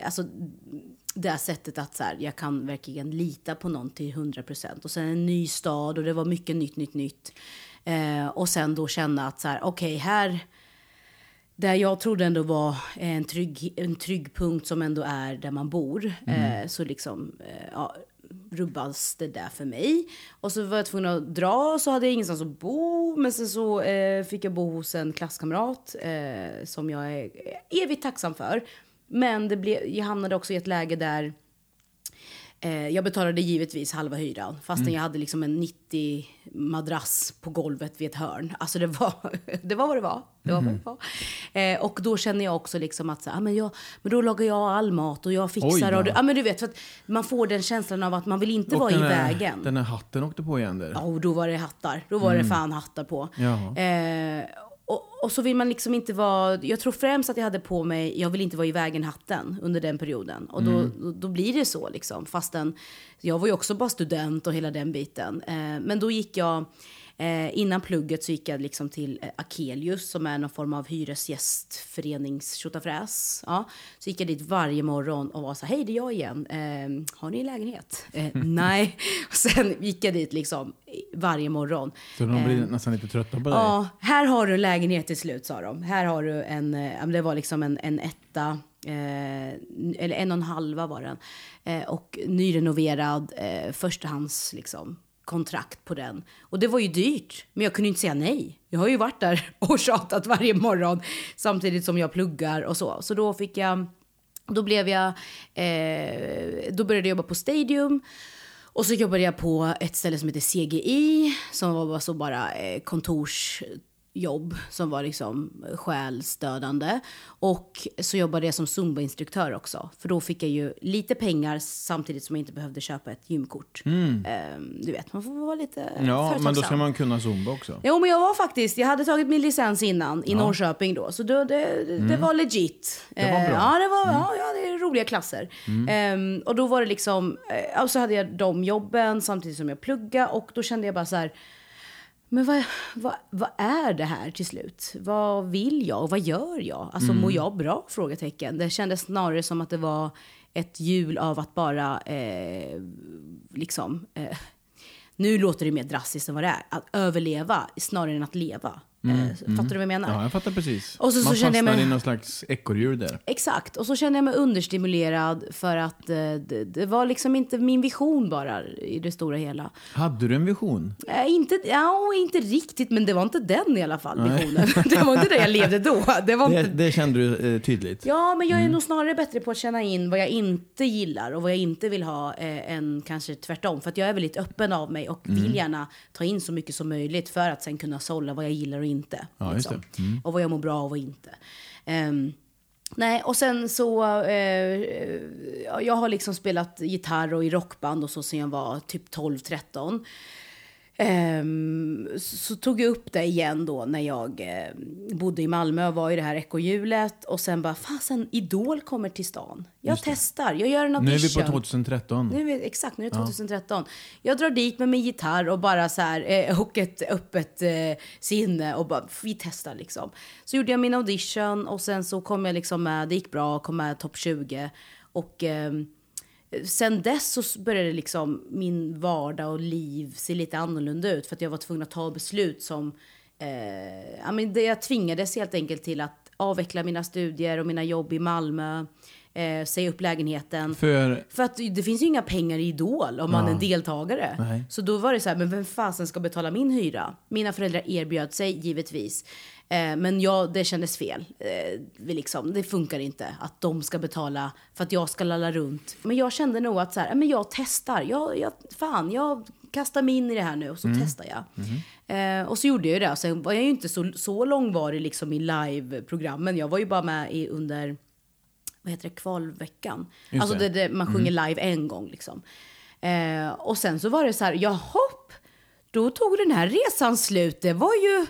alltså det här sättet att så här, jag kan verkligen lita på någon till 100%. Och sen en ny stad och det var mycket nytt, nytt, nytt. Eh, och sen då känna att så här, okej, här, där jag trodde ändå var en trygg, en trygg punkt som ändå är där man bor. Eh, så liksom, eh, ja, rubbas det där för mig. Och så var jag tvungen att dra, så hade jag ingenstans att bo. Men sen så eh, fick jag bo hos en klasskamrat eh, som jag är evigt tacksam för. Men det blev, jag hamnade också i ett läge där jag betalade givetvis halva hyran fastän jag hade liksom en 90 madrass på golvet vid ett hörn. Alltså det var, det var vad det var. Det var vad det var. Eh, och då känner jag också liksom att så, ah, men, jag, men då lagar jag all mat och jag fixar.
Oj,
och, ja, men du vet, för man får den känslan av att man vill inte vara i
här-
vägen.
Den här hatten åkte på igen där.
Ja, och då var det hattar. Då var det fan hattar på. Eh, och, så vill man liksom inte vara... Jag tror främst att jag hade på mig, jag vill inte vara i vägen-hatten under den perioden. Och då, då, då blir det så liksom. Fastän jag var ju också bara student och hela den biten. Eh, men då gick jag... Eh, innan plugget så gick jag liksom till eh, Akelius som är någon form av hyresgästförenings tjotafräs. Ja, så gick jag dit varje morgon och var så hej det är jag igen. Eh, har ni en lägenhet? Eh, nej. Och sen gick jag dit liksom varje morgon.
Så de blir nästan lite trötta på dig.
Ja, här har du en lägenhet till slut sa de. Här har du en, eh, det var liksom en, en etta, eh, eller en och en halva var den. Eh, och nyrenoverad, eh, förstahands liksom kontrakt på den. Och det var ju dyrt, men jag kunde inte säga nej. Jag har ju varit där och tjatat varje morgon samtidigt som jag pluggar och så. Så då fick jag, då blev jag, eh, då började jag jobba på Stadium. Och så jobbade jag på ett ställe som heter CGI, som var så bara eh, kontors kontorsjobb som var liksom själsdödande. Och så jobbade jag som zumba-instruktör också, för då fick jag ju lite pengar samtidigt som jag inte behövde köpa ett gymkort. Eh, du vet, man får vara lite
Mm. Ja, men då ska man kunna zumba också.
Jo, men jag var faktiskt, jag hade tagit min licens innan i Norrköping då, så då, det, det, det var legit.
Mm. Det var
Eh,
bra.
Ja, det var, ja, ja, det är roliga klasser. Ehm, och då var det liksom, eh, och så hade jag de jobben samtidigt som jag pluggade och då kände jag bara så här, men vad, vad, vad är det här till slut? Vad vill jag och vad gör jag? Alltså
Mm.
mår jag bra? Frågetecken. Det kändes snarare som att det var ett hjul av att bara eh, liksom eh, nu låter det mer drastiskt än vad det är. Att överleva snarare än att leva. Eh, fattar du vad jag menar?
Mm. Ja, jag fattar precis.
Och så- så
man
kände jag
fastnar
mig-
i någon slags ekorrhjul där.
Exakt. Och så kände jag mig understimulerad för att eh, det, det var liksom inte min vision bara i det stora hela.
Hade du en vision?
Eh, inte, ja, inte riktigt, men det var inte den i alla fall, visionen. det var inte det jag levde då. Det var
Det,
inte...
det kände du eh, tydligt?
Ja, men jag är nog snarare bättre på att känna in vad jag inte gillar och vad jag inte vill ha eh, än kanske tvärtom. För att jag är väldigt öppen av mig och vill gärna ta in så mycket som möjligt för att sen kunna sålla vad jag gillar och inte. Liksom.
Ja, just det.
Och vad jag mår bra av och inte. Ehm, nej, och sen så... Ja, jag har liksom spelat gitarr och i rockband och så sen jag var typ 12-13. Ehm, så, så tog jag upp det igen då när jag eh, bodde i Malmö och var i det här ekorrhjulet. Och sen bara, fasen, Idol kommer till stan. Jag testar, jag gör en
Nu
audition.
är vi på 2013.
Nu är vi, exakt, nu är det 2013. Jag drar dit med min gitarr och bara så här, eh, och ett öppet eh, sinne och bara, vi testar liksom. Så gjorde jag min audition och sen så kom jag liksom med, det gick bra, kom med topp 20. Och eh, sen dess så började liksom min vardag och liv se lite annorlunda ut för att jag var tvungen att ta beslut som Eh, ja, men jag tvingades helt enkelt till att avveckla mina studier och mina jobb i Malmö. Eh, säga upp lägenheten.
För
För att det finns ju inga pengar i Idol om man är deltagare.
Nej.
Så då var det så här, men vem fasen ska betala min hyra? Mina föräldrar erbjöd sig givetvis. Eh, men jag, det kändes fel. Eh, vi liksom, det funkar inte att de ska betala för att jag ska lalla runt. Men jag kände nog att så här, men jag testar. Jag, jag, fan, jag kastar mig in i det här nu och så testar jag. Eh, och så gjorde jag ju det. Sen var jag ju inte så, så långvarig liksom i live-programmen. Jag var ju bara med i under vad heter det, kvalveckan.
Just
alltså
det.
det, man sjunger live en gång liksom. Eh, och sen så var det så här, jaha, då tog den här resan slut. Det var ju,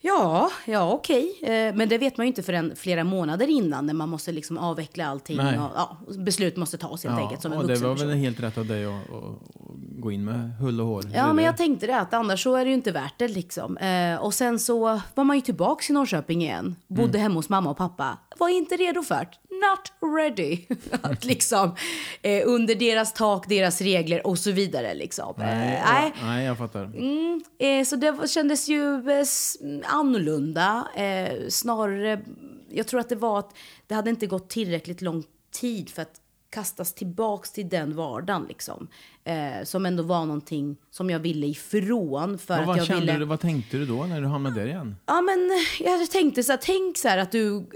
ja, ja okej. Eh, men det vet man ju inte förrän flera månader innan när man måste liksom avveckla allting. Och, ja, beslut måste tas helt enkelt som en
och det
vuxen
var väl
person.
helt rätt av dig att, gå in med hull och hår.
Ja, men jag tänkte det att annars så är det ju inte värt det liksom. Eh, och sen så var man ju tillbaks i Norrköping igen. Bodde
Mm.
hemma hos mamma och pappa. Var inte redo för. Not ready. att liksom eh, under deras tak, deras regler och så vidare liksom. Eh,
Nej,
nej.
ja, nej, jag fattar.
Eh, så det kändes ju eh, annorlunda. Eh, snarare jag tror att det var att det hade inte gått tillräckligt lång tid för att kastas tillbaks till den vardagen liksom. Eh, som ändå var någonting som jag ville ifrån. För
Vad,
att jag
kände
ville...
du, vad tänkte du då när du hamnade där igen?
Ja, men jag tänkte så här, tänk så här att du,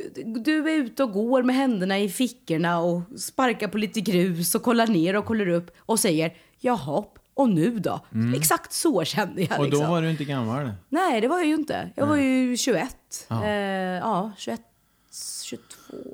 du är ute och går med händerna i fickorna och sparkar på lite grus och kollar ner och kollar upp och säger jaha, och nu då? Exakt så kände jag.
Mm. Och då
liksom.
var du inte gammal?
Nej, det var jag ju inte. Jag var ju 21.
Ja.
Eh, ja, 21, 22.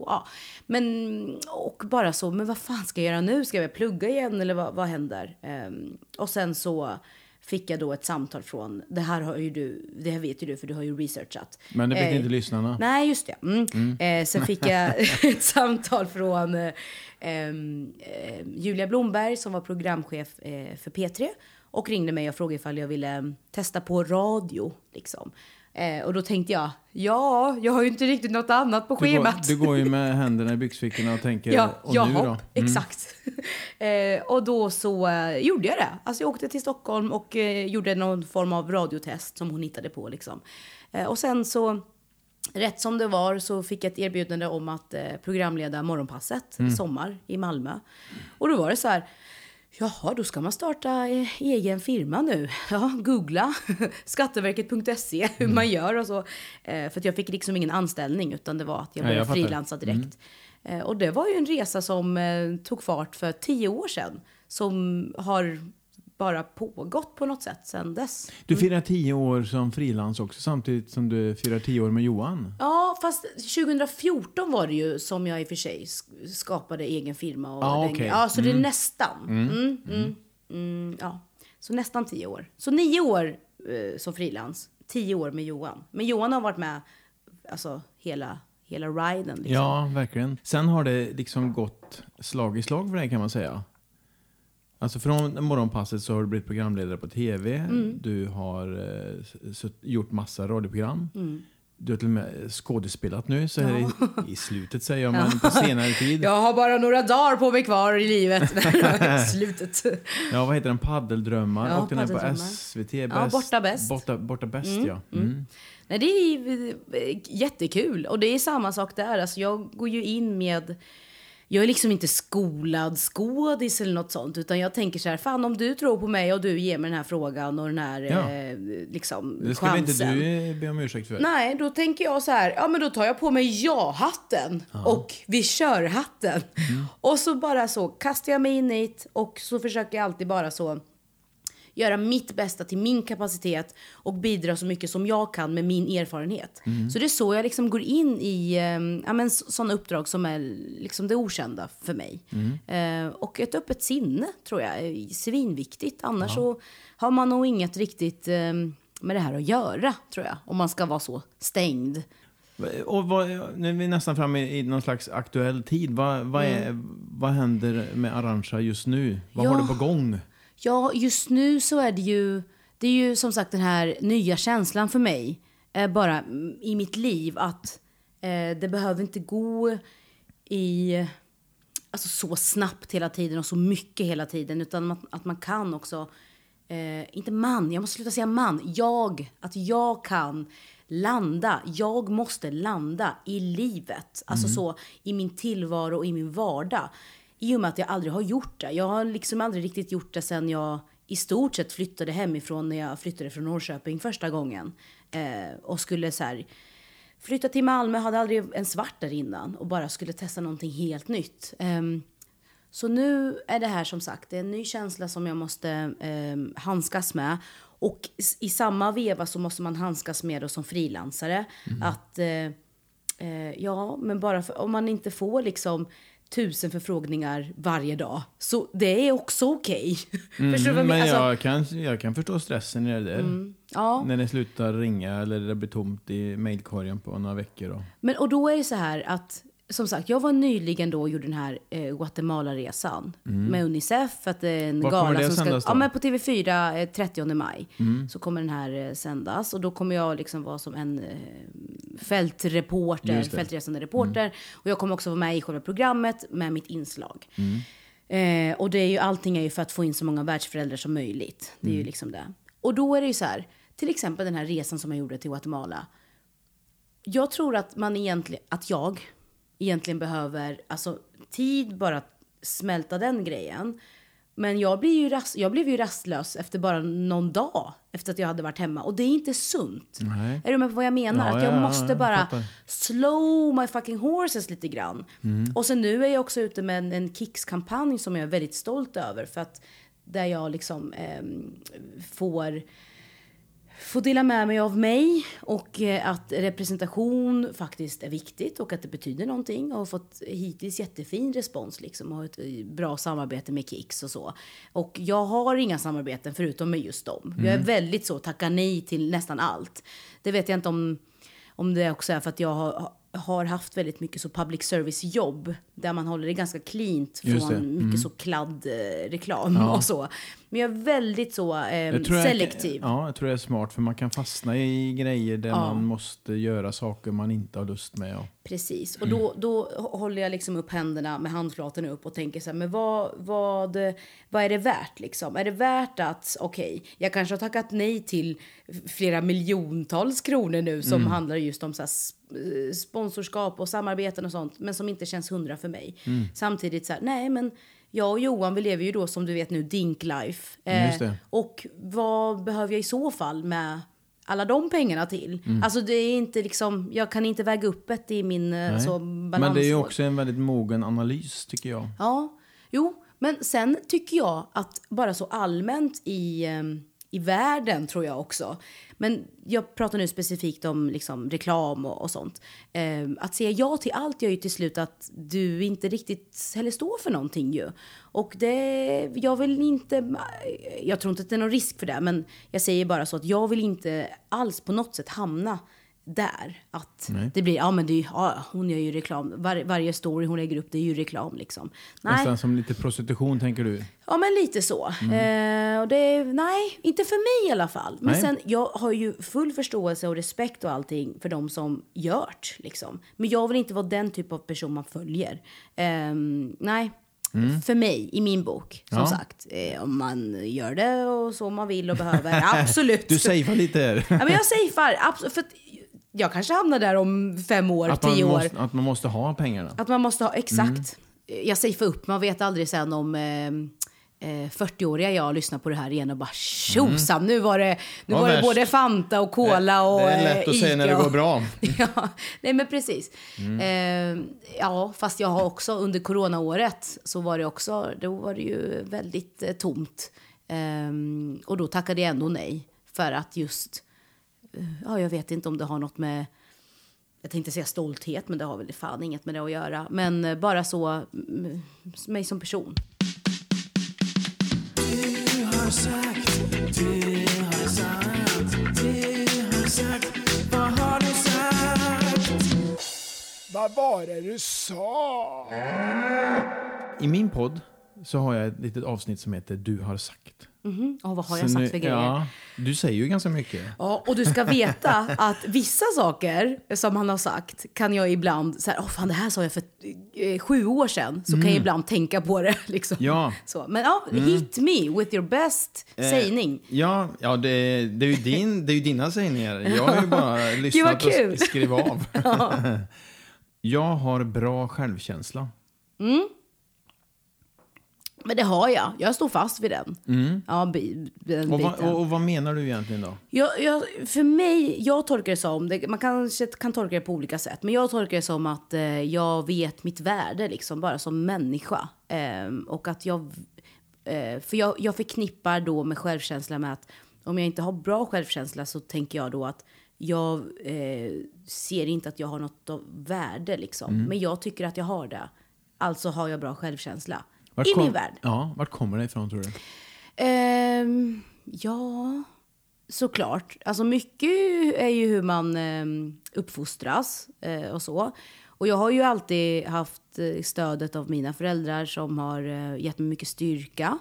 Ja. Men, och bara så, men vad fan ska jag göra nu? Ska jag plugga igen eller vad, vad händer? Ehm, och sen så fick jag då ett samtal från, det här har ju du, det här vet ju du för du har ju researchat.
Men det vet
Eh,
inte lyssnarna.
Nej, just det. Mm. Eh, sen fick jag ett samtal från eh, ehm, eh, Julia Blomberg som var programchef eh, för P3 och ringde mig och frågade ifall jag ville mm, testa på radio. Liksom. Eh, och då tänkte jag, ja, jag har ju inte riktigt något annat på
Du går,
schemat.
du går ju med händerna i byxfickorna och tänker,
Ja,
och
ja
nu då?
hopp, exakt. eh, och då så eh, gjorde jag det. Alltså jag åkte till Stockholm och eh, gjorde någon form av radiotest som hon hittade på. Liksom. Eh, och sen så, rätt som det var, så fick jag ett erbjudande om att eh, programleda Morgonpasset
Mm.
sommar i Malmö. Och då var det så här, Jaha, då ska man starta eh, egen firma nu. Ja, googla skatteverket.se hur
Mm.
man gör och så. Eh, för att jag fick liksom ingen anställning utan det var att jag började frilansa direkt. Eh, och det var ju en resa som eh, tog fart för tio år sedan. Som har bara pågått på något sätt sedan dess.
Du firar tio år som frilans också samtidigt som du firar tio år med Johan.
Ja, fast 2014 var det ju som jag i och för sig sk- skapade egen firma. Och den,
okej.
ja så det är nästan. Mm. Mm, mm, ja. Så nästan tio år. Så nio år eh, som frilans, tio år med Johan. Men Johan har varit med alltså, hela, hela riden. Liksom.
Ja, verkligen. Sen har det liksom gått slag i slag för dig kan man säga. Alltså från morgonpasset så har du blivit programledare på tv.
Mm.
Du har eh, gjort massa radioprogram.
Mm.
Du har till och med skådespelat nu, så här i, i slutet säger jag, men på senare tid.
Jag har bara några dagar på mig kvar i livet. Slutet.
Ja, vad heter den? Paddeldrömmar.
Ja,
och den är på. SVT.
Ja,
Bäst.
Borta bäst.
Borta, borta bäst, ja. Mm.
Nej, det är eh, jättekul. Och det är samma sak där. Alltså, jag går ju in med... Jag är liksom inte skolad skådis eller något sånt. Utan jag tänker så här, fan om du tror på mig och du ger mig den här frågan och den här
Ja.
eh, liksom,
Det ska väl
chansen.
inte du eh, be om ursäkt för?
Nej, då tänker jag så här, ja men då tar jag på mig ja-hatten och vi kör-hatten. Och så bara så kastar jag mig in i det och så försöker jag alltid bara så göra mitt bästa till min kapacitet och bidra så mycket som jag kan med min erfarenhet. Så det är så jag liksom går in i eh, ja, men sådana uppdrag som är liksom det okända för mig. Eh, och ett öppet sinne tror jag är svinviktigt. Annars så har man nog inget riktigt eh, med det här att göra, tror jag. Om man ska vara så stängd.
Och vad, nu är vi nästan framme i någon slags aktuell tid. Vad, vad, är, vad händer med Arantxa just nu? Vad
Ja.
har du på gång?
Ja, just nu så är det ju, det är ju som sagt den här nya känslan för mig. Eh, bara mm, i mitt liv att eh, det behöver inte gå i, alltså så snabbt hela tiden och så mycket hela tiden. Utan att, att man kan också, eh, inte man, jag måste sluta säga man. Jag, att jag kan landa. Jag måste landa i livet. Alltså så i min tillvaro och i min vardag. I och med att jag aldrig har gjort det. Jag har liksom aldrig riktigt gjort det sen jag i stort sett flyttade hemifrån när jag flyttade från Norrköping första gången. Eh, och skulle så här flytta till Malmö, hade aldrig en svart där innan och bara skulle testa någonting helt nytt. Ehm, så nu är det här som sagt det är en ny känsla som jag måste um, handskas med. Och i, samma veva så måste man handskas med det som frilansare. Att, eh, eh, ja, men bara för, om man inte får liksom tusen förfrågningar varje dag. Så det är också okej. Förstår du vad jag
Mm, men
menar? Alltså,
jag, kan, jag kan förstå stressen i det där.
ja.
När det slutar ringa eller det blir tomt i mejlkorgen på några veckor. Då.
Men och då är det så här att som sagt, jag var nyligen då och gjorde den här eh, Guatemala-resan med Unicef. För att det är en
Mm. Var
gala som ska...
då?
Ja, men på TV4 eh, 30 maj
Mm.
så kommer den här eh, sändas. Och då kommer jag liksom vara som en eh, fältreporter.
Mm.
fältresande reporter. Och jag kommer också vara med i själva programmet med mitt inslag.
Mm.
Eh, och det är ju, allting är ju för att få in så många världsföräldrar som möjligt. Det är
Mm.
ju liksom det. Och då är det ju så här, till exempel den här resan som jag gjorde till Guatemala jag tror att man egentligen, att jag egentligen behöver alltså, tid bara att smälta den grejen. Men jag, blir ju rast, jag blev ju rastlös efter bara någon dag efter att jag hade varit hemma. Och det är inte sunt.
Nej.
Är du med på vad jag menar?
Ja,
att jag
ja,
måste
jag
bara
fattar.
slow my fucking horses lite grann. Och sen nu är jag också ute med en, en Kicks-kampanj som jag är väldigt stolt över. För att där jag liksom ehm, får få dela med mig av mig och eh, att representation faktiskt är viktigt och att det betyder någonting. Och har fått hittills jättefin respons liksom och har ett eh, bra samarbete med Kicks och så. Och jag har inga samarbeten förutom med just dem. Jag är väldigt så, tackar nej till nästan allt. Det vet jag inte om, om det också är för att jag har, har haft väldigt mycket så public service jobb där man håller det ganska cleant från mycket så kladd eh, reklam och så. Men jag är väldigt så eh,
tror jag-
selektiv.
ja, jag tror det är smart för man kan fastna i grejer där man måste göra saker man inte har lust med. Och,
Precis. Och då, då håller jag liksom upp händerna med handflatorna upp och tänker så här, men vad, vad, vad är det värt liksom? Är det värt att, okej, jag kanske har tackat nej till flera miljontals kronor nu som handlar just om så här sp- sponsorskap och samarbeten och sånt, men som inte känns hundra för mig. Samtidigt så här, nej men jag och Johan, vi lever ju då som du vet nu Dink Life. Eh,
Just det.
och vad behöver jag i så fall med alla de pengarna till?
Mm.
Alltså det är inte liksom, jag kan inte väga upp det i min eh, så balansvåg.
men det är ju också en väldigt mogen analys tycker jag.
Ja, jo, men sen tycker jag att bara så allmänt i, eh, i världen tror jag också. Men jag pratar nu specifikt om liksom, reklam och, och sånt. Eh, att säga ja till allt gör ju till slut att du inte riktigt heller står för någonting ju. Och det, jag vill inte, jag tror inte att det är någon risk för det, men jag säger bara så att jag vill inte alls på något sätt hamna där. Att det blir, ja men det ja, hon gör ju reklam. Var, varje story hon lägger upp det är ju reklam liksom. Nej,
Nästan som lite prostitution tänker du.
ja men lite så. Eh, och det, nej, inte för mig i alla fall. Men
Nej.
sen, jag har ju full förståelse och respekt och allting för de som gjort liksom. Men jag vill inte vara den typ av person man följer. Ehm, nej. För mig, i min bok, som
Ja.
sagt. Eh, om man gör det och så man vill och behöver, absolut.
Du safear lite här.
Ja, men jag safear, absolut. För jag kanske hamnar där om fem år,
Att
tio år.
måste, att man måste ha pengarna.
Att man måste ha, exakt.
Mm.
Jag safear upp, man vet aldrig sen om eh, eh, 40-åriga jag lyssnar på det här igen och bara tjosan, nu var det, nu
Vad
var det både Fanta och Cola och
det är lätt
eh,
att säga när det går bra. Mm.
ja, nej men precis. Eh, ja, fast jag har också under coronaåret så var det också, då var det ju väldigt eh, tomt. Eh, och då tackade jag ändå nej för att just, eh, ja jag vet inte om det har något med jag tänkte säga stolthet, men det har väl fan inget med det att göra. Men eh, bara så, mig som person.
Vad var det du sa?
I min podd så har jag ett litet avsnitt som heter Du har sagt.
Och vad har
Så
jag sagt
nu-
för grejer?
Ja, du säger ju ganska mycket.
Ja, och du ska veta att vissa saker som han har sagt kan jag ibland, så här, åh fan det här sa jag för eh, sju år sedan, så kan jag ibland tänka på det. Liksom.
Mm. Ja.
Så, men ja, hit me with your best
Eh,
sägning.
Ja, ja det, det, är ju din, det är ju dina sägningar. Jag har ju bara lyssnat och skrivit av. jag har bra självkänsla.
Men det har jag, jag står fast vid den. Ja, bi, den
Mm. Och, vad, och, och vad menar du egentligen då?
Jag, jag, för mig, jag tolkar det som, det, man kanske kan tolka det på olika sätt, men jag tolkar det som att eh, jag vet mitt värde liksom, bara som människa. Ehm, och att jag, eh, för jag, jag förknippar då med självkänsla med att om jag inte har bra självkänsla så tänker jag då att jag eh, ser inte att jag har något av värde liksom.
Mm.
Men jag tycker att jag har det. Alltså har jag bra självkänsla.
Vart
I
kom-
min värld.
Ja, vart kommer det ifrån tror du?
Ehm, ja, såklart. Alltså mycket är ju hur man ehm, uppfostras eh, och så. Och jag har ju alltid haft eh, stödet av mina föräldrar som har eh, gett mig mycket styrka.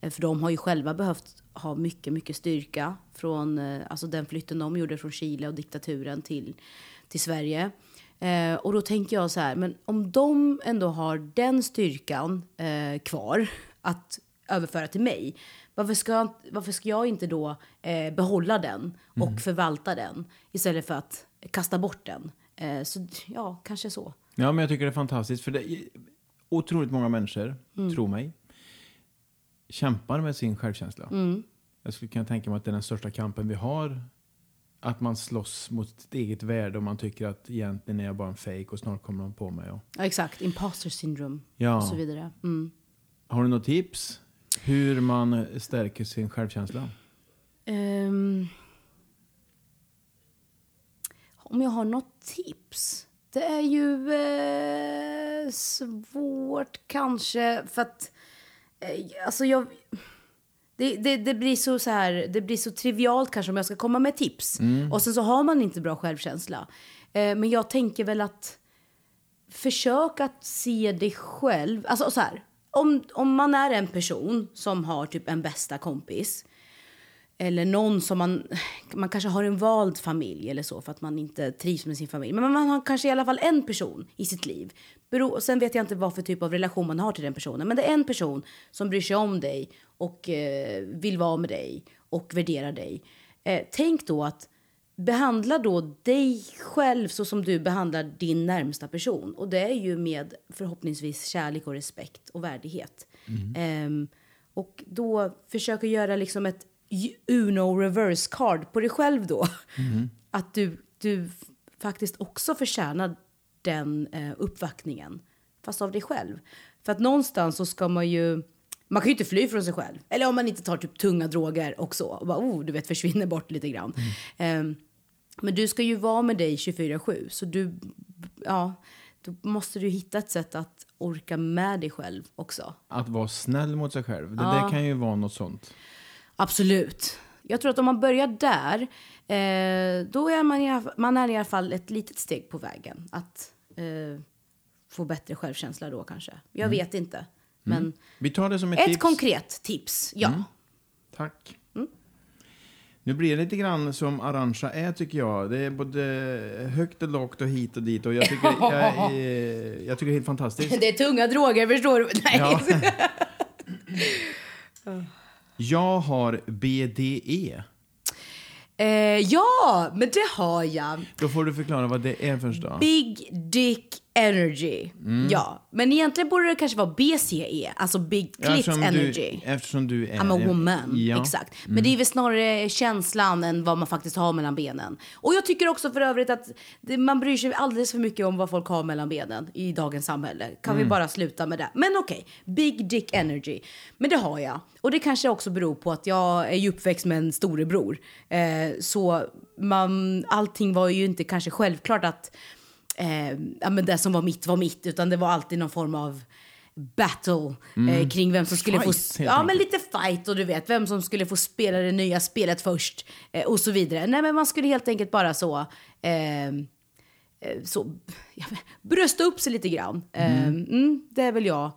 Eh, för de har ju själva behövt ha mycket, mycket styrka från alltså den flytten de gjorde från Chile och diktaturen till, till Sverige. Eh, och då tänker jag så här, men om de ändå har den styrkan eh, kvar att överföra till mig. Varför ska, jag- varför ska jag inte då eh, behålla den och förvalta den istället för att kasta bort den? Eh, så ja, kanske så.
Ja, men jag tycker det är fantastiskt. För det otroligt många människor,
Mm.
tro mig, kämpar med sin självkänsla.
Mm.
Jag skulle kunna tänka mig att det är den största kampen vi har. Att man slåss mot sitt eget värde och man tycker att egentligen är jag bara en fake och snart kommer de på mig. Och...
Ja, exakt. Imposter syndrome
Ja.
och så vidare. Mm.
Har du något tips? Hur man stärker sin självkänsla?
Ehm, om jag har något tips? Det är ju eh, svårt kanske för att eh, alltså jag det, det, det, blir så, så här, det blir så trivialt kanske om jag ska komma med tips. Och sen så har man inte bra självkänsla. Eh, men jag tänker väl att försök att se dig själv. Alltså så här, om, om man är en person som har typ en bästa kompis eller någon som man, man kanske har en vald familj eller så för att man inte trivs med sin familj. Men man har kanske i alla fall en person i sitt liv. Bero, sen vet jag inte vad för typ av relation man har till den personen. Men det är en person som bryr sig om dig och eh, vill vara med dig och värderar dig. Eh, tänk då att behandla då dig själv så som du behandlar din närmsta person. Och det är ju med förhoppningsvis kärlek och respekt och värdighet. Ehm, och då försöka göra liksom ett Uno reverse card på dig själv då. Att du, du faktiskt också förtjänar den eh, uppvaktningen. Fast av dig själv. För att någonstans så ska man ju... Man kan ju inte fly från sig själv. Eller om man inte tar typ tunga droger och så. Och bara, oh, du vet, försvinner bort lite grann. Ehm, men du ska ju vara med dig 24-7. Så du, ja, då måste du hitta ett sätt att orka med dig själv också.
Att vara snäll mot sig själv. Det
Ja.
där kan ju vara något sånt.
Absolut. Jag tror att om man börjar där, eh, då är man, i man är i alla fall ett litet steg på vägen. Att eh, få bättre självkänsla då kanske. Jag vet inte. Men
Vi tar det som ett,
ett
tips.
konkret tips, ja.
Tack.
Mm.
Nu blir det lite grann som Arantxa är tycker jag. Det är både högt och lågt och hit och dit. Och jag tycker, jag, är- jag tycker det är helt fantastiskt.
Det är tunga droger, förstår du? Nej.
Ja. Jag har BDE.
Eh, ja, men det har jag.
Då får du förklara vad det är först då.
Big Dick Energy.
Mm.
Ja, men egentligen borde det kanske vara BCE, alltså Big Clit
Eftersom
Energy.
Du, eftersom du är...
I'm a woman.
Ja.
Exakt. Men det är väl snarare känslan än vad man faktiskt har mellan benen. Och jag tycker också för övrigt att det, man bryr sig alldeles för mycket om vad folk har mellan benen i dagens samhälle. Kan vi bara sluta med det? Men okej, Big Dick Energy. Men det har jag. Och det kanske också beror på att jag är uppväxt med en storebror. Eh, så man, allting var ju inte kanske självklart att eh, ja, men det som var mitt var mitt. Utan det var alltid någon form av battle eh, kring vem som skulle
Fight,
få... Ja, men lite fight och du vet vem som skulle få spela det nya spelet först eh, och så vidare. Nej, men man skulle helt enkelt bara så... Eh, eh, så ja, brösta upp sig lite grann. Eh, mm, det är väl jag.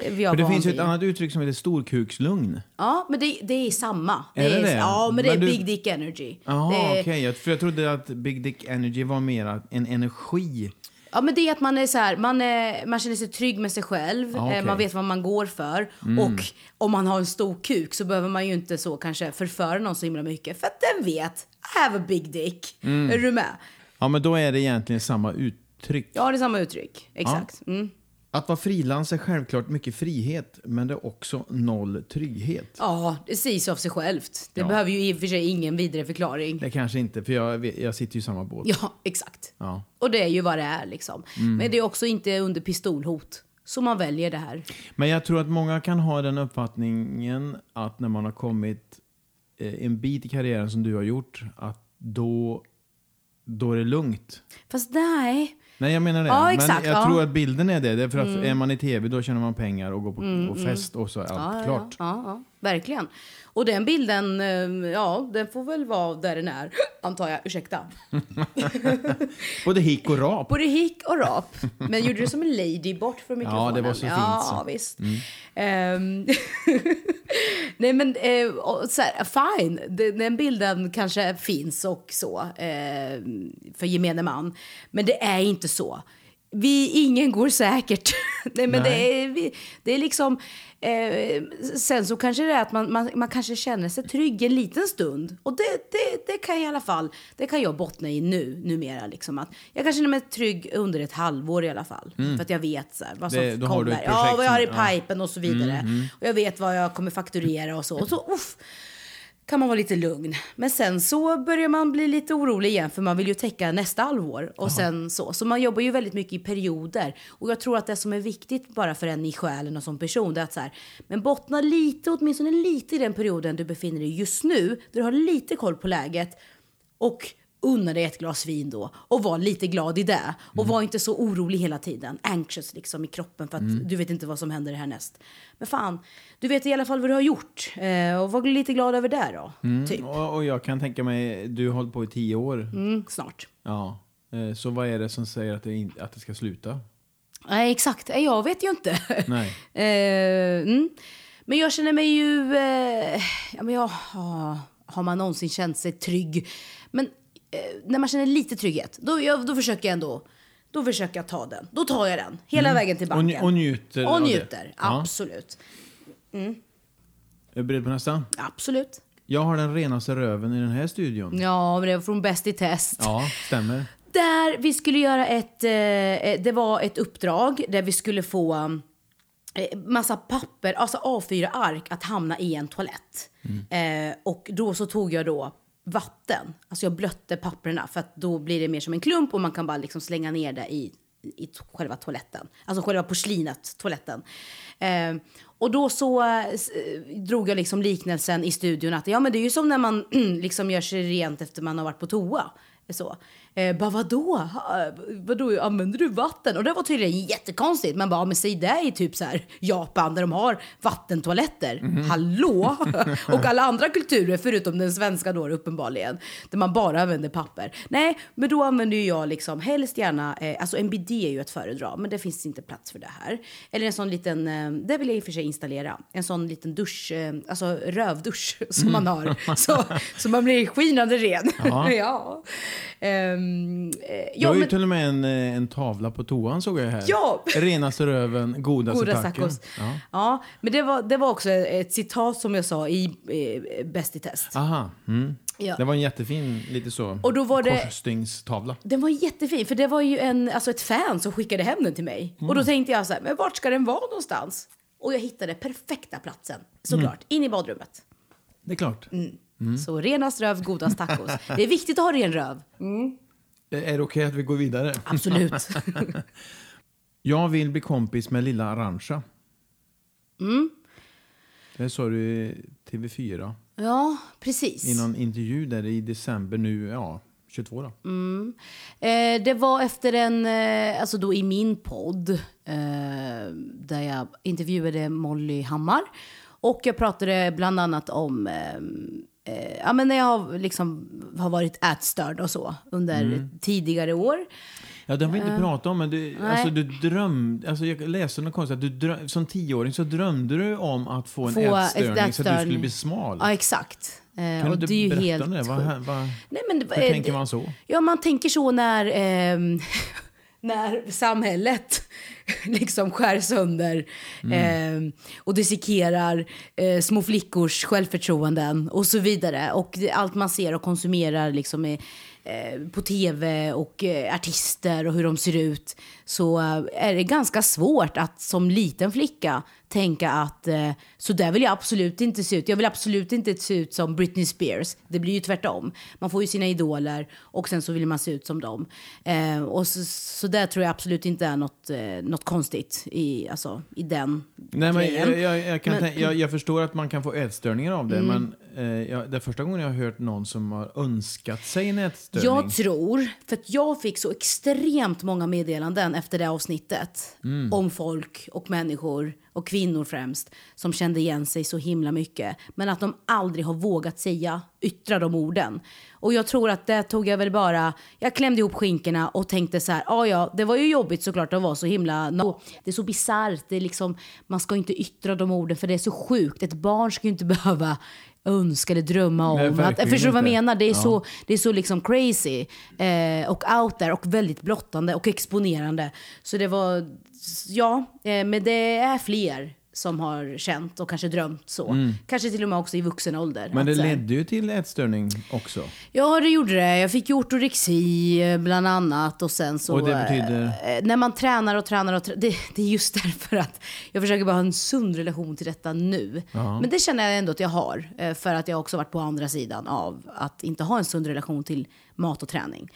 Är
För det finns ju ett annat uttryck som heter storkukslugn.
Ja, men det, det är samma.
Är det det?
Ja, men det är
Men du-
Big Dick Energy.
Jaha, okej. Jag- För jag trodde att Big Dick Energy var mer en energi.
Ja, men det är att man är så här, man, är, man känner sig trygg med sig själv,
Ja,
eh, man vet vad man går för. Och om man har en stor kuk så behöver man ju inte så kanske förföra någon så himla mycket. För att den vet, I have a big dick. Är du med?
Ja, men då är det egentligen samma uttryck.
Ja, det är samma uttryck. Exakt. Mm.
Att vara frilans är självklart mycket frihet, men det är också noll trygghet.
Ja, det säger sig av sig självt. Det
Ja.
behöver ju i och för sig ingen vidare förklaring.
Det kanske inte, för jag, jag sitter ju i samma båt.
Ja, exakt.
Ja.
Och det är ju vad det är liksom. Men det är också inte under pistolhot. Så man väljer det här.
Men jag tror att många kan ha den uppfattningen att när man har kommit eh, en bit i karriären som du har gjort, att då, då är det lugnt.
Fast nej.
Nej, jag menar det.
Ja,
Men
exakt,
jag
ja.
tror att bilden är det. det är för att är man i tv då tjänar man pengar och går på och fest och så är allt
Ja,
klart.
Ja, verkligen. Och den bilden, eh, ja, den får väl vara där den är, antar jag. Ursäkta.
Både hick och rap.
Både hick och rap. Men gjorde du som en lady bort från mikrofonen?
det var så fint
Ja,
så. Mm.
visst. Ehm, Nej, men eh, så här, fine. Den, den bilden kanske finns och så eh, för gemene man. Men det är inte så. vi, ingen går säkert. Nej, men
Nej.
Det, är, vi- det är liksom... Eh, sen så kanske det är att man, man, man kanske känner sig trygg en liten stund. Och det, det, det kan jag i alla fall, det kan jag bottna i nu, numera. Liksom, att jag kan känna mig trygg under ett halvår i alla fall. För att jag vet så här, vad som
Mm. Det- då har du
kommer. Ja, vad jag har i
som- ja. Mm,
pipen och så vidare. Och jag vet vad jag kommer fakturera och så. Och så uff, kan man vara lite lugn. Men sen så börjar man bli lite orolig igen för man vill ju täcka nästa halvår. Och sen så. så man jobbar ju väldigt mycket i perioder. Och jag tror att det som är viktigt bara för en i själen och som person det är att så här, men bottna lite, åtminstone lite i den perioden du befinner dig just nu. Där du har lite koll på läget. Och unna dig ett glas vin då och var lite glad i det. Och var inte så orolig hela tiden. Anxious liksom i kroppen för att du vet inte vad som händer härnäst. Men fan, du vet i alla fall vad du har gjort. Eh, och var lite glad över det då. Typ.
Och, och jag kan tänka mig, du har hållit på i tio år.
Mm, snart.
Ja. Eh, Så vad är det som säger att det, in, att det ska sluta?
Nej, exakt. Eh, Jag vet ju inte.
Nej.
eh, mm. Men jag känner mig ju... Eh, ja, men jag, har- man någonsin känt sig trygg? Men när man känner lite trygghet, då, jag, då försöker jag ändå... Då försöker jag ta den. Då tar jag den. Hela vägen till
Mm. Och,
banken.
nj- och njuter
Och njuter. Absolut.
Är du beredd på nästa?
Absolut.
Jag har den renaste röven i den här studion.
Ja, men det var från Bäst i test.
Ja, stämmer.
Där vi skulle göra ett... Eh, det var ett uppdrag där vi skulle få eh, massa papper, alltså A4-ark att hamna i en toalett. Eh, och då så tog jag då vatten. Alltså jag blötte papperna för att då blir det mer som en klump och man kan bara liksom slänga ner det i, i själva toaletten. Alltså själva porslinet, toaletten. Eh, och då så eh, drog jag liksom liknelsen i studion att ja men det är ju som när man liksom gör sig rent efter man har varit på toa. Så. Eh, bara vadå? Ha, vadå? Använder du vatten? Och det var tydligen jättekonstigt. Man bara, men säg det i typ så här Japan där de har vattentoaletter. Hallå? och alla andra kulturer förutom den svenska då uppenbarligen. Där man bara använder papper. Nej, men då använder ju jag liksom helst gärna, eh, alltså en bidé är ju att föredra. Men det finns inte plats för det här. Eller en sån liten, eh, det vill jag i och för sig installera. En sån liten dusch, eh, alltså rövdusch som man har. Så, så man blir skinande ren.
Ja.
ja. Ehm, eh,
Du
ja,
har ju
men-
till och med en, eh, en tavla på toan såg jag här.
Ja!
Renaste röven, godaste
Goda tacos.
Ja.
Ja. men det var, det var också ett citat som jag sa i eh, Bäst i test.
Aha. Mm.
Ja.
Det var en jättefin, lite så,
Och då var det-
korsstygngstavla.
Den var jättefin, för det var ju en, alltså ett fan som skickade hem den till mig. Och då tänkte jag så här, men vart ska den vara någonstans? Och jag hittade perfekta platsen, såklart, in i badrummet.
Det är klart.
Mm. Så renast röv, godast tacos. Det är viktigt att ha ren röv.
Eh, Är det okej att vi går vidare?
Absolut.
Jag vill bli kompis med lilla Arantxa.
Mm.
Det sa du i TV4
ja, precis.
i någon intervju där i december nu, ja, 22 då.
Eh, det var efter en, eh, alltså då i min podd, eh, där jag intervjuade Molly Hammar. Och jag pratade bland annat om, eh, eh, ja men när jag har, liksom, har varit ätstörd och så under tidigare år.
Ja, det har vi inte pratat om, men du, alltså, du drömde, alltså, jag läste något konstigt, att du dröm, som tioåring så drömde du om att få en
Få ett
ätstörning så att du skulle
ätstörning.
bli smal.
Ja, exakt. Eh,
kan
och
du
det är ju
berätta
helt
om det? Vad, vad,
Nej, men,
hur
eh,
tänker man så?
Ja, man tänker så när, ehm, när samhället liksom skär sönder ehm, och dissekerar eh, små flickors självförtroenden och så vidare. Och allt man ser och konsumerar liksom är, eh, på tv och eh, artister och hur de ser ut så eh, är det ganska svårt att som liten flicka tänka att eh, så där vill jag absolut inte se ut. Jag vill absolut inte se ut som Britney Spears. Det blir ju tvärtom. Man får ju sina idoler och sen så vill man se ut som dem. Eh, och så, så där tror jag absolut inte är något, eh, något konstigt i, alltså, i den
Nej, men jag, jag, jag, kan
Men-
tänka, jag, jag förstår att man kan få ätstörningar av det,
Mm.
men eh, jag, det är första gången jag har hört någon som har önskat sig en ätstörning.
Jag tror, för att jag fick så extremt många meddelanden efter det avsnittet
Mm.
om folk och människor och kvinnor främst, som kände igen sig så himla mycket. Men att de aldrig har vågat säga, yttra de orden. Och jag tror att det tog jag väl bara, jag klämde ihop skinkorna och tänkte så här, ja ja, det var ju jobbigt såklart att vara så himla, no. det är så bisarrt, det är liksom, man ska inte yttra de orden för det är så sjukt. Ett barn ska ju inte behöva önska eller drömma om.
Nej,
att, förstår du vad jag menar? Det är,
Ja.
så, det är så liksom crazy eh, och out there och väldigt blottande och exponerande. Så det var, ja, eh, men det är fler som har känt och kanske drömt så. Kanske till och med också i vuxen ålder.
Mm. Men det ledde ju till ätstörning också.
Ja, det gjorde det. Jag fick ju ortorexi eh, bland annat. Och sen så...
Och det betyder?
eh, När man tränar och tränar och tränar. Det, det är just därför att jag försöker bara ha en sund relation till detta nu. Men det känner jag ändå att jag har. För att jag också varit på andra sidan av att inte ha en sund relation till mat och träning.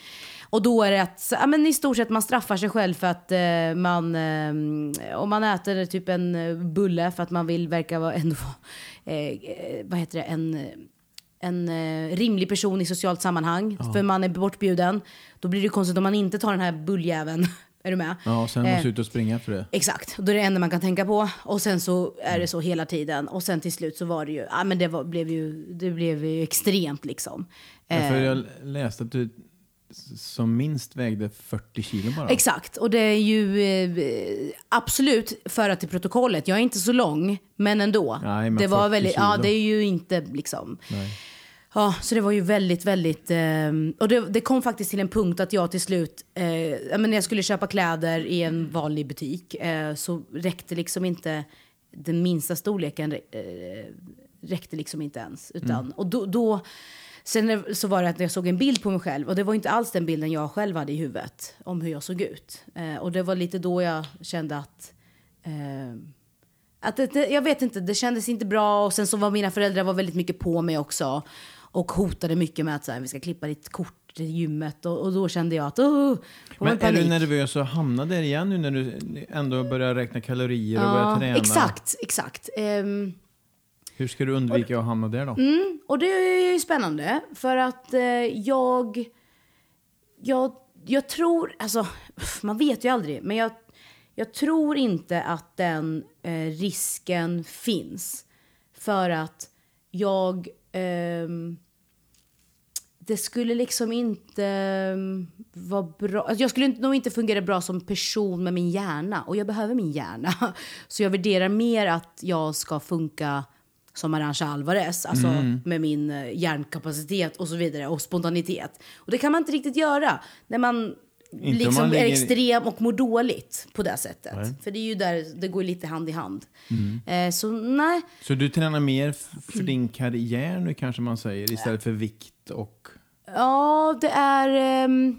Och då är det att, ja, men i stort sett man straffar sig själv för att eh, man, eh, om man äter typ en eh, bulle för att man vill verka vara ändå, eh, eh, vad heter det, en eh, en eh, rimlig person i socialt sammanhang, för man är bortbjuden. Då blir det konstigt om man inte tar den här bulljäveln. Är du med?
Ja, och sen
Eh,
måste ut och springa efter det.
Exakt, då är det enda man kan tänka på. Och sen så är det så hela tiden. Och sen till slut så var det ju, ja men det var, blev ju, det blev ju extremt liksom.
Ja, för
Eh,
jag läste att du som minst vägde 40 kilo bara.
Exakt, och det är ju eh, absolut föra till protokollet. Jag är inte så lång, men ändå.
Nej, men
det var
40
väldigt, ja det är ju inte liksom. Ja, så det var ju väldigt, väldigt... Eh, och det, det kom faktiskt till en punkt att jag till slut, eh, när jag skulle köpa kläder i en vanlig butik, eh, så räckte liksom inte den minsta storleken eh, räckte liksom inte ens. Utan, Och då, då, sen så var det att jag såg en bild på mig själv och det var inte alls den bilden jag själv hade i huvudet om hur jag såg ut. Eh, och det var lite då jag kände att eh, att det, jag vet inte, det kändes inte bra. Och sen så var mina föräldrar var väldigt mycket på mig också. Och hotade mycket med att så här, vi ska klippa ditt kort till gymmet. Och, och då kände jag att oh,
Men är du nervös att hamna där igen nu när du ändå börjar räkna kalorier och börjar träna?
Exakt, exakt. Ehm,
hur ska du undvika att hamna där då?
Mm. och det är ju spännande. För att eh, jag, jag... Jag tror... Alltså, man vet ju aldrig. Men jag, jag tror inte att den eh, risken finns. För att jag... eh, det skulle liksom inte ehm, vara bra. Alltså jag skulle inte- nog inte fungera bra som person med min hjärna. Och jag behöver min hjärna. Så jag värderar mer att jag ska funka som Arantxa Alvarez. Alltså
Mm.
med min eh, hjärnkapacitet och så vidare. Och spontanitet. Och det kan man inte riktigt göra. När man
om
liksom
man
är
ligger-
extrem och mår dåligt på det sättet. För det är ju där det går lite hand i hand.
Mm.
Eh, så nej.
Så du tränar mer för din karriär nu kanske man säger istället för vikt och...
Ja, det är... ehm,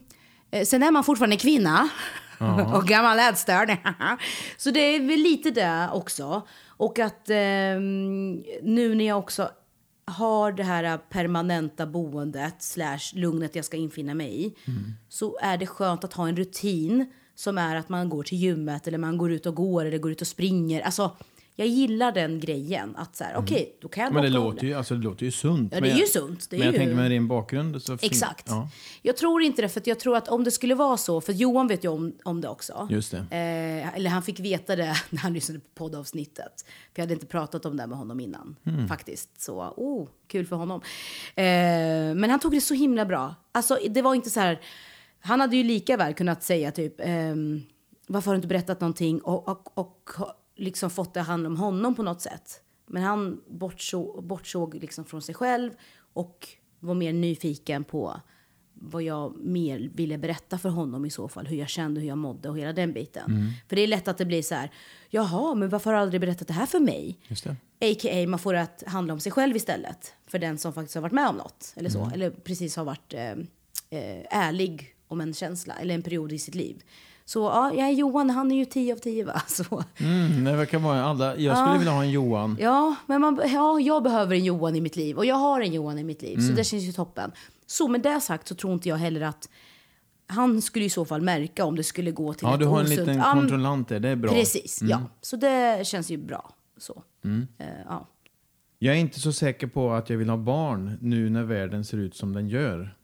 eh, sen är man fortfarande kvinna. Och gammal ätstörd. Så det är väl lite det också. Och att ehm, nu när jag också har det här permanenta boendet slash lugnet jag ska infinna mig i. Så är det skönt att ha en rutin som är att man går till gymmet eller man går ut och går eller går ut och springer. Alltså, jag gillar den grejen. Att så här, okej, då kan jag
Men det låter ju, alltså, det låter ju sunt.
Ja, det är ju
jag-
sunt.
Men jag
ju-
tänker med din bakgrund så... fin-
Exakt.
Ja,
Jag tror inte det, för jag tror att om det skulle vara så, för Johan vet ju om, om det också.
just det.
Eh, eller han fick veta det när han lyssnade på poddavsnittet. För jag hade inte pratat om det med honom innan.
Hmm.
Faktiskt. Så, oh, kul för honom. Eh, men han tog det så himla bra. Alltså, det var inte så här... Han hade ju lika väl kunnat säga typ... ehm, varför har du inte berättat någonting? Och, och, och liksom fått det hand om honom på något sätt. Men han bortsåg, bortsåg liksom från sig själv och var mer nyfiken på vad jag mer ville berätta för honom i så fall. Hur jag kände, hur jag mådde och hela den biten. För det är lätt att det blir så här, jaha, men varför har du aldrig berättat det här för mig? A.k.a. man får det att handla om sig själv istället. För den som faktiskt har varit med om något. Eller så. Eller precis har varit eh, eh, ärlig om en känsla. Eller en period i sitt liv. Så ja, jag är Johan, han är ju 10 av 10 va. Så,
Mm, det verkar vara alla. Jag skulle vilja ha en Johan.
ja, men man, ja, jag behöver en Johan i mitt liv. Och jag har en Johan i mitt liv. Så det känns ju toppen. Så med det sagt så tror inte jag heller att han skulle i så fall märka om det skulle gå till
Ja,
ett
du har en
osunt-
liten
Ja,
kontrollant där. Det är bra.
Precis, ja. Så det känns ju bra. Så. Eh, ja.
Jag är inte så säker på att jag vill ha barn nu när världen ser ut som den gör.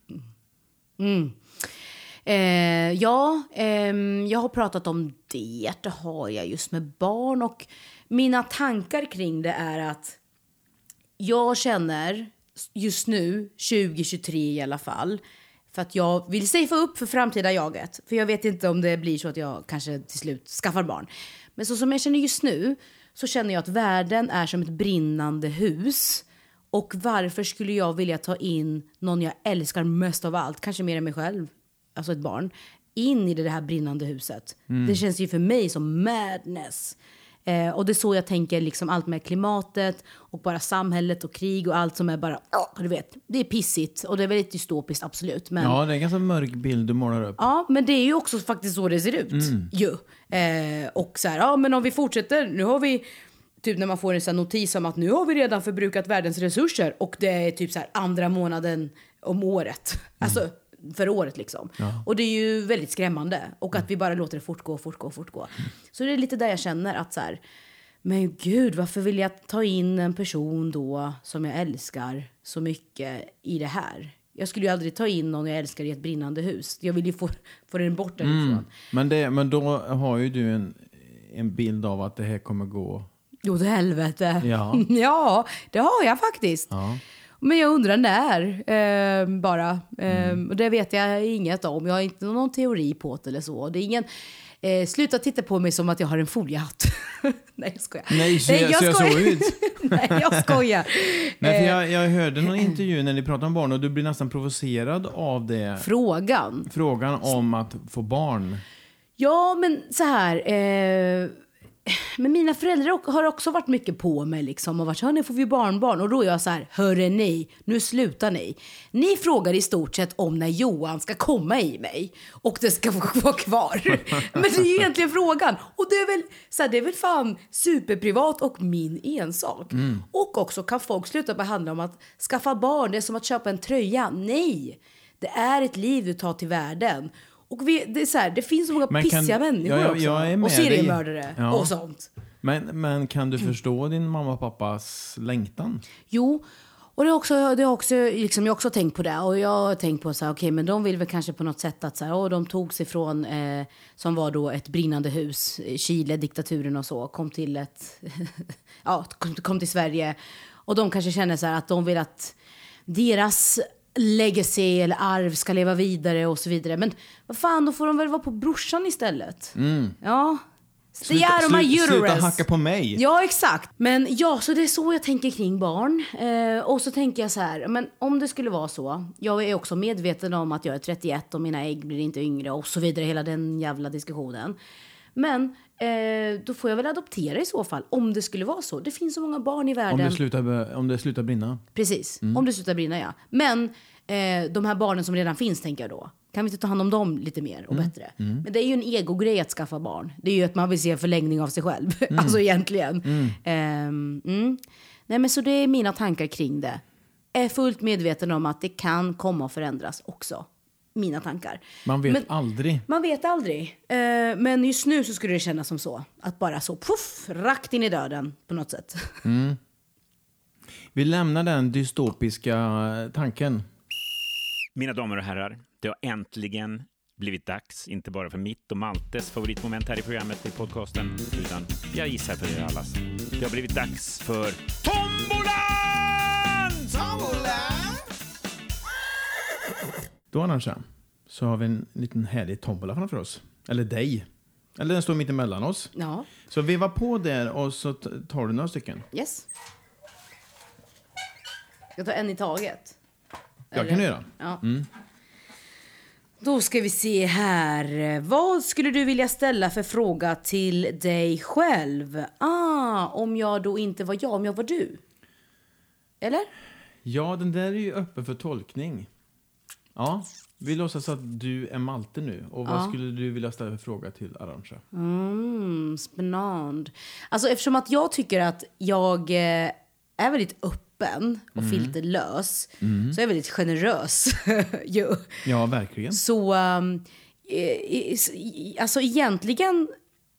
Eh, ja, eh, jag har pratat om det. Det har jag just med barn. Och mina tankar kring det är att jag känner just nu, 2023 i alla fall, för att jag vill safea upp för framtida jaget. För jag vet inte om det blir så att jag kanske till slut skaffar barn. Men så som jag känner just nu så känner jag att världen är som ett brinnande hus. Och varför skulle jag vilja ta in någon jag älskar mest av allt, kanske mer än mig själv, alltså ett barn, in i det här brinnande huset? Det känns ju för mig som madness. Eh, och det är så jag tänker, liksom allt med klimatet och bara samhället och krig och allt som är bara, ja, du vet, det är pissigt och det är väldigt dystopiskt absolut. Men,
Ja, det är en ganska mörk bild du målar upp.
Ja, men det är ju också faktiskt så det ser ut. Ju. Eh, och så här, ja men om vi fortsätter, nu har vi typ när man får en sån notis om att nu har vi redan förbrukat världens resurser och det är typ så här andra månaden om året. Alltså för året liksom. Och det är ju väldigt skrämmande. Och att vi bara låter det fortgå, fortgå, fortgå. Så det är lite där jag känner att så här, men gud, varför vill jag ta in en person då som jag älskar så mycket i det här? Jag skulle ju aldrig ta in någon jag älskar i ett brinnande hus. Jag vill ju få, få den bort därifrån.
Men, det, men då har ju du en, en bild av att det här kommer gå...
Jo, till helvete.
Ja.
ja, det har jag faktiskt.
Ja.
Men jag undrar när, eh, bara. Eh,
Mm.
och det vet jag inget om. Jag har inte någon teori på det eller så. Det är ingen... Eh, sluta titta på mig som att jag har en foliehatt. Nej, jag skojar.
Nej, så jag- så jag såg ut.
Nej, jag skojar.
Nej, för
Eh,
jag, jag hörde någon intervju när ni pratade om barn och du blir nästan provocerad av det.
Frågan.
Frågan om att få barn.
Ja, men så här. Eh, men mina föräldrar har också varit mycket på mig liksom och varit så här, nu får vi barnbarn. Och då är jag så här, hörre ni, nu slutar ni. Ni frågar i stort sett om när Johan ska komma i mig och det ska vara kvar. men det är ju egentligen frågan. Och det är väl, så här, det är väl fan superprivat och min ensak. Och också kan folk sluta behandla om att skaffa barn, det är som att köpa en tröja. Nej, det är ett liv du tar till världen. Och vi, det, är så här, det finns så många
Men kan-
pissiga människor
Ja, jag-
också.
jag är med
och seriemördare
Ja.
och sånt.
Men, men kan du förstå din mamma och pappas längtan?
Jo, och det har också, det har också, liksom, jag har också tänkt på det. Och jag har tänkt på så här, okej, men de vill väl kanske på något sätt att så här, åh, de tog sig från, eh, som var då ett brinnande hus, Chile, diktaturen och så, kom till ett, ja, kom, kom till Sverige. Och de kanske känner så här att de vill att deras legacy eller arv ska leva vidare och så vidare. Men vad fan, då får de väl vara på brorsan istället. Ja. Stay out of my
slu-
uterus.
sluta hacka på mig.
Ja, exakt. Men ja, så det är så jag tänker kring barn. Eh, och så tänker jag så här, men om det skulle vara så. Jag är också medveten om att jag är 31 och mina ägg blir inte yngre och så vidare. Hela den jävla diskussionen. Men eh, då får jag väl adoptera i så fall. Om det skulle vara så. Det finns så många barn i
Om
världen.
det, slutar, om det slutar brinna.
Precis,
Mm.
om det slutar brinna ja. Men eh, de här barnen som redan finns tänker jag då. Kan vi inte ta hand om dem lite mer och
Mm.
bättre? Men det är ju en egogrej att skaffa barn. Det är ju att man vill se en förlängning av sig själv. alltså egentligen. Mm. Nej men så det är mina tankar kring det. Är fullt medveten om att det kan komma att förändras också. Mina tankar.
Man vet
Men-
aldrig.
Man vet aldrig. Eh, men just nu så skulle det kännas som så. Att bara så puff, rakt in i döden på något sätt.
Vi lämnar den dystopiska tanken.
Mina damer och herrar, det har äntligen blivit dags, inte bara för mitt och Maltes favoritmoment här i programmet i podcasten, utan jag gissar för er allas. Det har blivit dags för Tombolan!
Då Arantxa, så har vi en liten härlig tombola framför oss. Eller dig. Eller den står mitt emellan oss.
Ja,
Så veva på där och så tar du några stycken.
yes. Jag tar en i taget.
Jag kan du göra.
Ja. Då ska vi se här. Vad skulle du vilja ställa för fråga till dig själv? Ah, om jag då inte var jag, om jag var du? Eller?
Ja, den där är ju öppen för tolkning. Ja, vi låtsas att du är Malte nu. Och vad skulle du vilja ställa för fråga till Arantxa?
Mm, spännande. Alltså eftersom att jag tycker att jag eh, är väldigt öppen och filterlös så är jag väldigt generös. ju.
Ja, verkligen.
Så, um, alltså egentligen,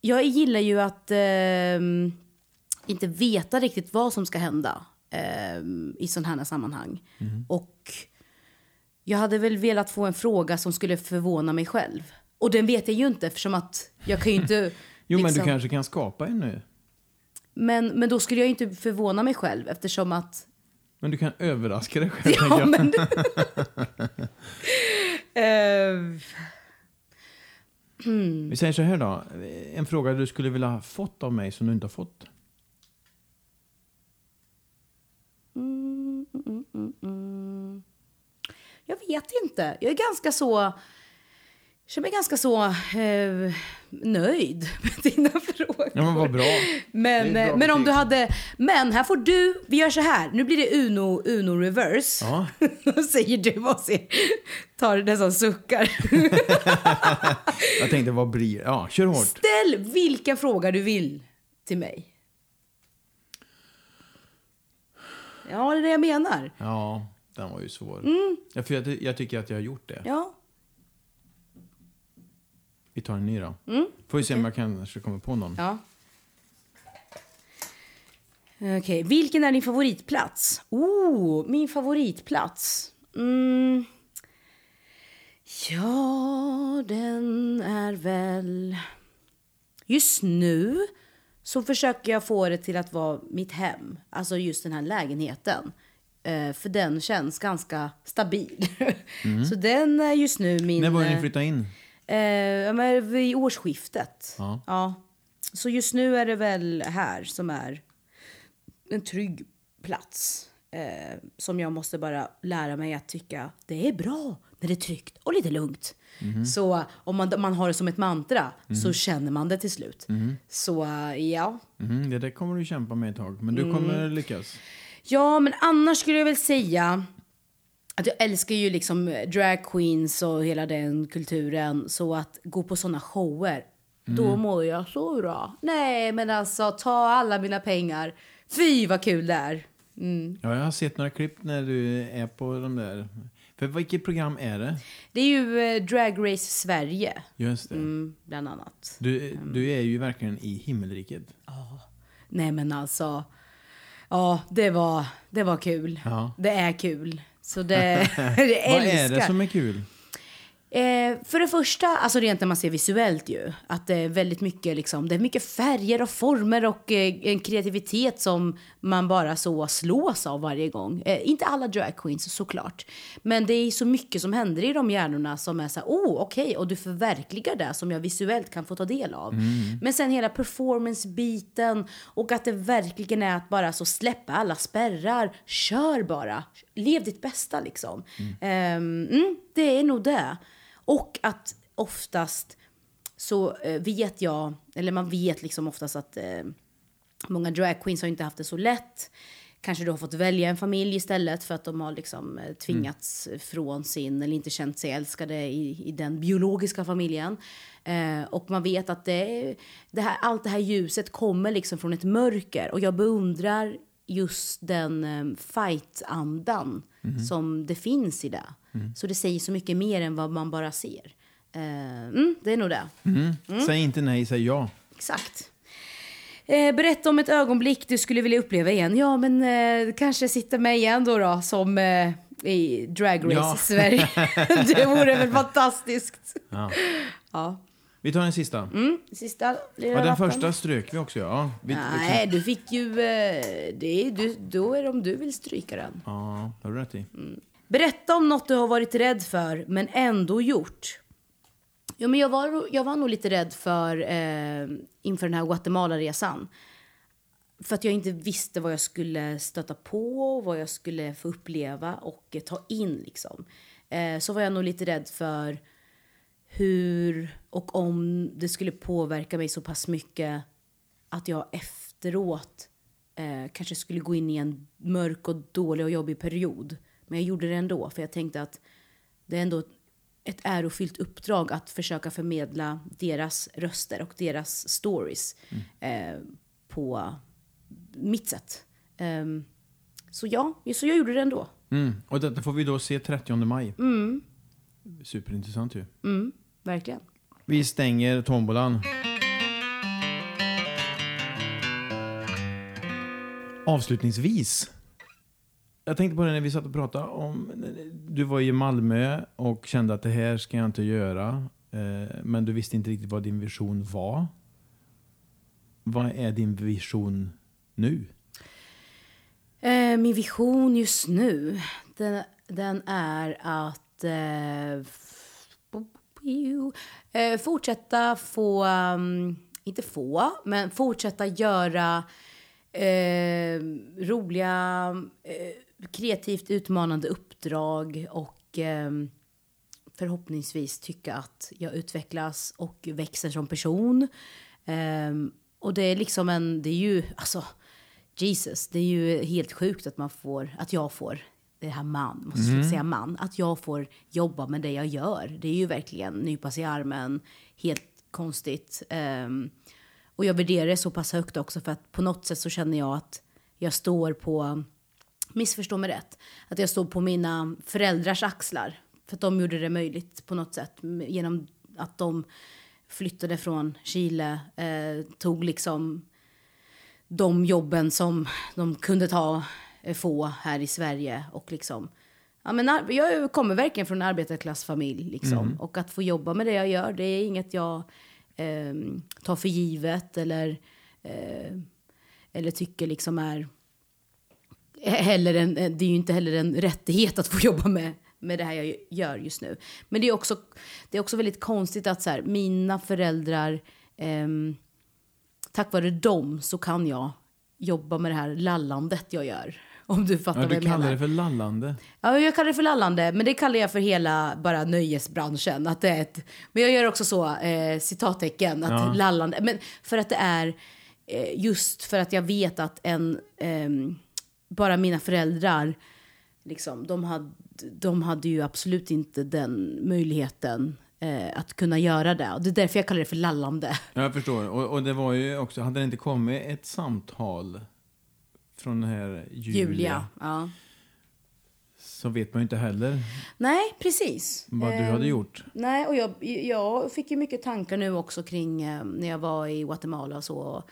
jag gillar ju att ehm, inte veta riktigt vad som ska hända ehm, i sådana här sammanhang. Och Jag hade väl velat få en fråga som skulle förvåna mig själv. Och den vet jag ju inte eftersom att jag kan ju inte...
Jo, men du
liksom-
kanske kan skapa en nu.
men, men då skulle jag ju inte förvåna mig själv eftersom att...
Men du kan överraska dig själv,
Ja, men... Eh,
Vi säger så här då. En fråga du skulle vilja ha fått av mig som du inte har fått.
Jag vet inte. Jag är ganska så... Jag känner mig ganska så eh, nöjd med dina frågor.
Ja, men vad bra.
Men,
Det är ett bra
eh, men om du hade... Men här får du... Vi gör så här. Nu blir det Uno, Uno reverse.
Ja.
Då säger du och ser, tar nästan suckar.
Jag tänkte, vad blir Ja, kör hårt.
Ställ vilken fråga du vill till mig. Ja, det är det jag menar.
Ja, den var ju svår. Ja, för jag, jag tycker att jag har gjort det.
Ja.
Vi tar en ny då. Får vi se om jag kanske kommer på någon.
Ja. Okej, vilken är din favoritplats? Oh, min favoritplats? Mm. Ja, den är väl... Just nu så försöker jag få det till att vara mitt hem. Alltså just den här lägenheten. Eh, för den känns ganska stabil. så den är just nu min...
När det
eh,
ni flyttade in?
Eh, ja, vid årsskiftet.
Ja.
Så just nu är det väl här som är en trygg plats. Eh, som jag måste bara lära mig att tycka det är bra när det är tryggt och lite lugnt. Så om man, man har det som ett mantra så känner man det till slut. Så eh, ja.
Mhm, det där kommer du kämpa med ett tag, men du kommer lyckas.
Ja, men annars skulle jag väl säga att jag älskar ju liksom drag queens och hela den kulturen. Så att gå på såna shower, då mår jag så bra. Nej, men alltså ta alla mina pengar. Fy vad kul det är.
Ja, jag har sett några klipp när du är på de där. För vilket program är det?
Det är ju eh, Drag Race Sverige,
Just det.
mm, bland annat.
Du, du är ju verkligen i himmelriket.
Nej men alltså, ja det var, det var kul.
Ja.
Det är kul. Så det,
Vad
älskar.
är det som är kul?
Eh, för det första, alltså rent när man ser visuellt ju, att det är väldigt mycket liksom, det är mycket färger och former och eh, en kreativitet som man bara så slås av varje gång. Eh, inte alla drag queens såklart, men det är så mycket som händer i de hjärnorna som är så här, oh okej, och du förverkligar det som jag visuellt kan få ta del av. Men sen hela performance-biten och att det verkligen är att bara så släppa alla spärrar, kör bara, lev ditt bästa liksom. Ehm, mm, det är nog det. Och att oftast så eh, vet jag, eller man vet liksom oftast att eh, många drag queens har inte haft det så lätt. Kanske du har fått välja en familj istället för att de har liksom eh, tvingats från sin eller inte känt sig älskade i, i den biologiska familjen. Eh, och man vet att det, det här, allt det här ljuset kommer liksom från ett mörker. Och jag beundrar just den eh, fight-andan som det finns i det. Så det säger så mycket mer än vad man bara ser. Eh, mm, det är nog det.
Säg inte nej, säg ja.
Exakt. Eh, berätta om ett ögonblick du skulle vilja uppleva igen. Ja, men eh, kanske sitta med igen då, då som eh, i Drag Race
Ja.
i Sverige. det vore väl fantastiskt.
Ja.
Ja.
Vi tar den sista.
Mm, sista
Ja, den första strök vi också. Ja, vi,
Nej, du fick ju... Eh, det är, du, då är det om du vill stryka den.
Ja, har du rätt i.
Berätta om något du har varit rädd för, men ändå gjort. Ja, men jag, var, jag var nog lite rädd för eh, inför den här Guatemala-resan. För att jag inte visste vad jag skulle stöta på, vad jag skulle få uppleva och eh, ta in. Liksom. Eh, så var jag nog lite rädd för hur och om det skulle påverka mig så pass mycket att jag efteråt eh, kanske skulle gå in i en mörk och dålig och jobbig period. Men jag gjorde det ändå, för jag tänkte att det är ändå ett ärofyllt uppdrag att försöka förmedla deras röster och deras stories eh, på mitt sätt. Ehm, så ja, så jag gjorde det ändå.
Mm. Och detta får vi då se 30 maj.
Mm.
Superintressant ju.
Verkligen.
Vi stänger tombolan. Avslutningsvis Jag tänkte på det när vi satt och pratade om... Du var i Malmö och kände att det här ska jag inte göra. Eh, men du visste inte riktigt vad din vision var. Vad är din vision nu?
Eh, min vision just nu, den, den är att eh, fortsätta få, um, inte få, men fortsätta göra eh, roliga, eh, kreativt utmanande uppdrag och eh, förhoppningsvis tycka att jag utvecklas och växer som person. Ehm, och det är liksom en, det är ju, alltså Jesus, det är ju helt sjukt att man får, att jag får, det här man, måste mm. säga man, att jag får jobba med det jag gör. Det är ju verkligen nypa sig i armen, helt konstigt. Um, och jag värderar det så pass högt också för att på något sätt så känner jag att jag står på, missförstå mig rätt, att jag står på mina föräldrars axlar. För att de gjorde det möjligt på något sätt genom att de flyttade från Chile, eh, tog liksom de jobben som de kunde ta, få här i Sverige. Och liksom, ja, men jag kommer verkligen från en arbetarklassfamilj. Liksom. Mm. Och att få jobba med det jag gör, det är inget jag eh, tar för givet eller, eh, eller tycker liksom är... Heller en, det är ju inte heller en rättighet att få jobba med, med det här jag gör just nu. Men det är också, det är också väldigt konstigt att så här, mina föräldrar eh, tack vare dem så kan jag jobba med det här lallandet jag gör. Om du fattar
ja,
vad jag
menar. Du kallar
det
för lallande?
Ja, jag kallar det för lallande. Men det kallar jag för hela bara nöjesbranschen. Att det är ett, men jag gör också så, eh, citattecken, att ja. lallande. Men för att det är, eh, just för att jag vet att en, eh, bara mina föräldrar, liksom, de hade, de hade ju absolut inte den möjligheten eh, att kunna göra det. Och det är därför jag kallar det för lallande.
Jag förstår. Och, och det var ju också, hade det inte kommit ett samtal från den här Julia, Julia
ja.
så vet man ju inte heller.
Nej, precis.
Vad du hade ehm, gjort.
Nej, och jag, jag fick ju mycket tankar nu också kring eh, när jag var i Guatemala och så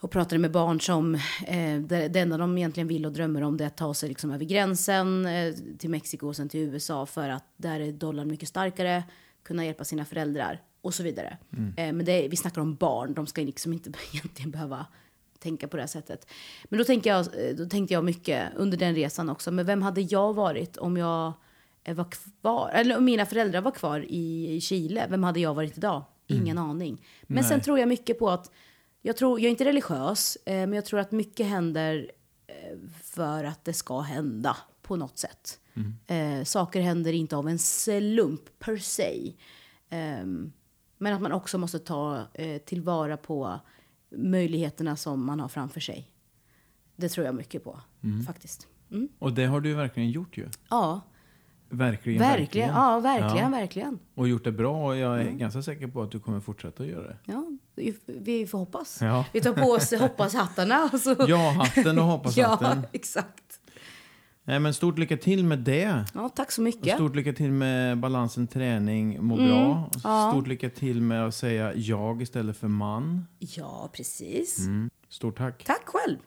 och pratade med barn som eh, det, det enda de egentligen vill och drömmer om det är att ta sig liksom över gränsen eh, till Mexiko och sen till USA för att där är dollarn mycket starkare, kunna hjälpa sina föräldrar och så vidare. Mm. Eh, men det, vi snackar om barn, de ska liksom inte egentligen behöva tänka på det här sättet. Men då, tänker jag, eh, då tänkte jag mycket under den resan också, men vem hade jag varit om jag eh, var kvar, eller om mina föräldrar var kvar i Chile, vem hade jag varit idag? Ingen mm. aning. Men Nej. sen tror jag mycket på att jag, tror, jag är inte religiös, eh, men jag tror att mycket händer för att det ska hända på något sätt. Mm. Eh, saker händer inte av en slump per se. Eh, men att man också måste ta tillvara på möjligheterna som man har framför sig. Det tror jag mycket på, mm. faktiskt. Mm.
Och det har du verkligen gjort ju.
Ja.
Verkligen,
verkligen. verkligen. Ja, verkligen, ja. verkligen.
Och gjort det bra och jag är mm. ganska säker på att du kommer fortsätta göra det.
Ja, vi får hoppas. Ja. Vi tar på oss hoppas-hattarna.
Ja-hatten och hoppas-hatten.
ja, exakt.
Nej, men stort lycka till med det.
Ja, tack så mycket.
Stort lycka till med balansen träning, må mm, bra. Ja. Stort lycka till med att säga jag istället för man.
Ja, precis.
Mm. Stort tack.
Tack själv.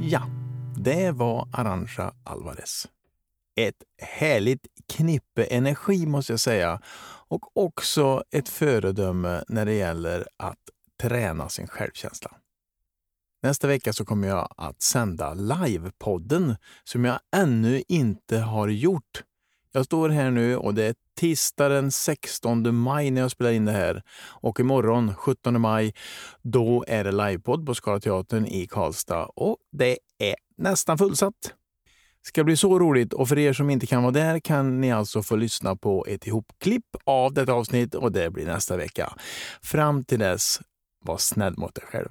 Ja, det var Arantxa Alvarez. Ett härligt knippe energi måste jag säga och också ett föredöme när det gäller att träna sin självkänsla. Nästa vecka så kommer jag att sända livepodden som jag ännu inte har gjort. Jag står här nu och det är tisdag den 16 maj när jag spelar in det här. Och imorgon, 17 maj, då är det livepodd på Skalateatern i Karlstad och det är nästan fullsatt. Det ska bli så roligt och för er som inte kan vara där kan ni alltså få lyssna på ett ihopklipp av detta avsnitt och det blir nästa vecka. Fram till dess, var snäll mot dig själv.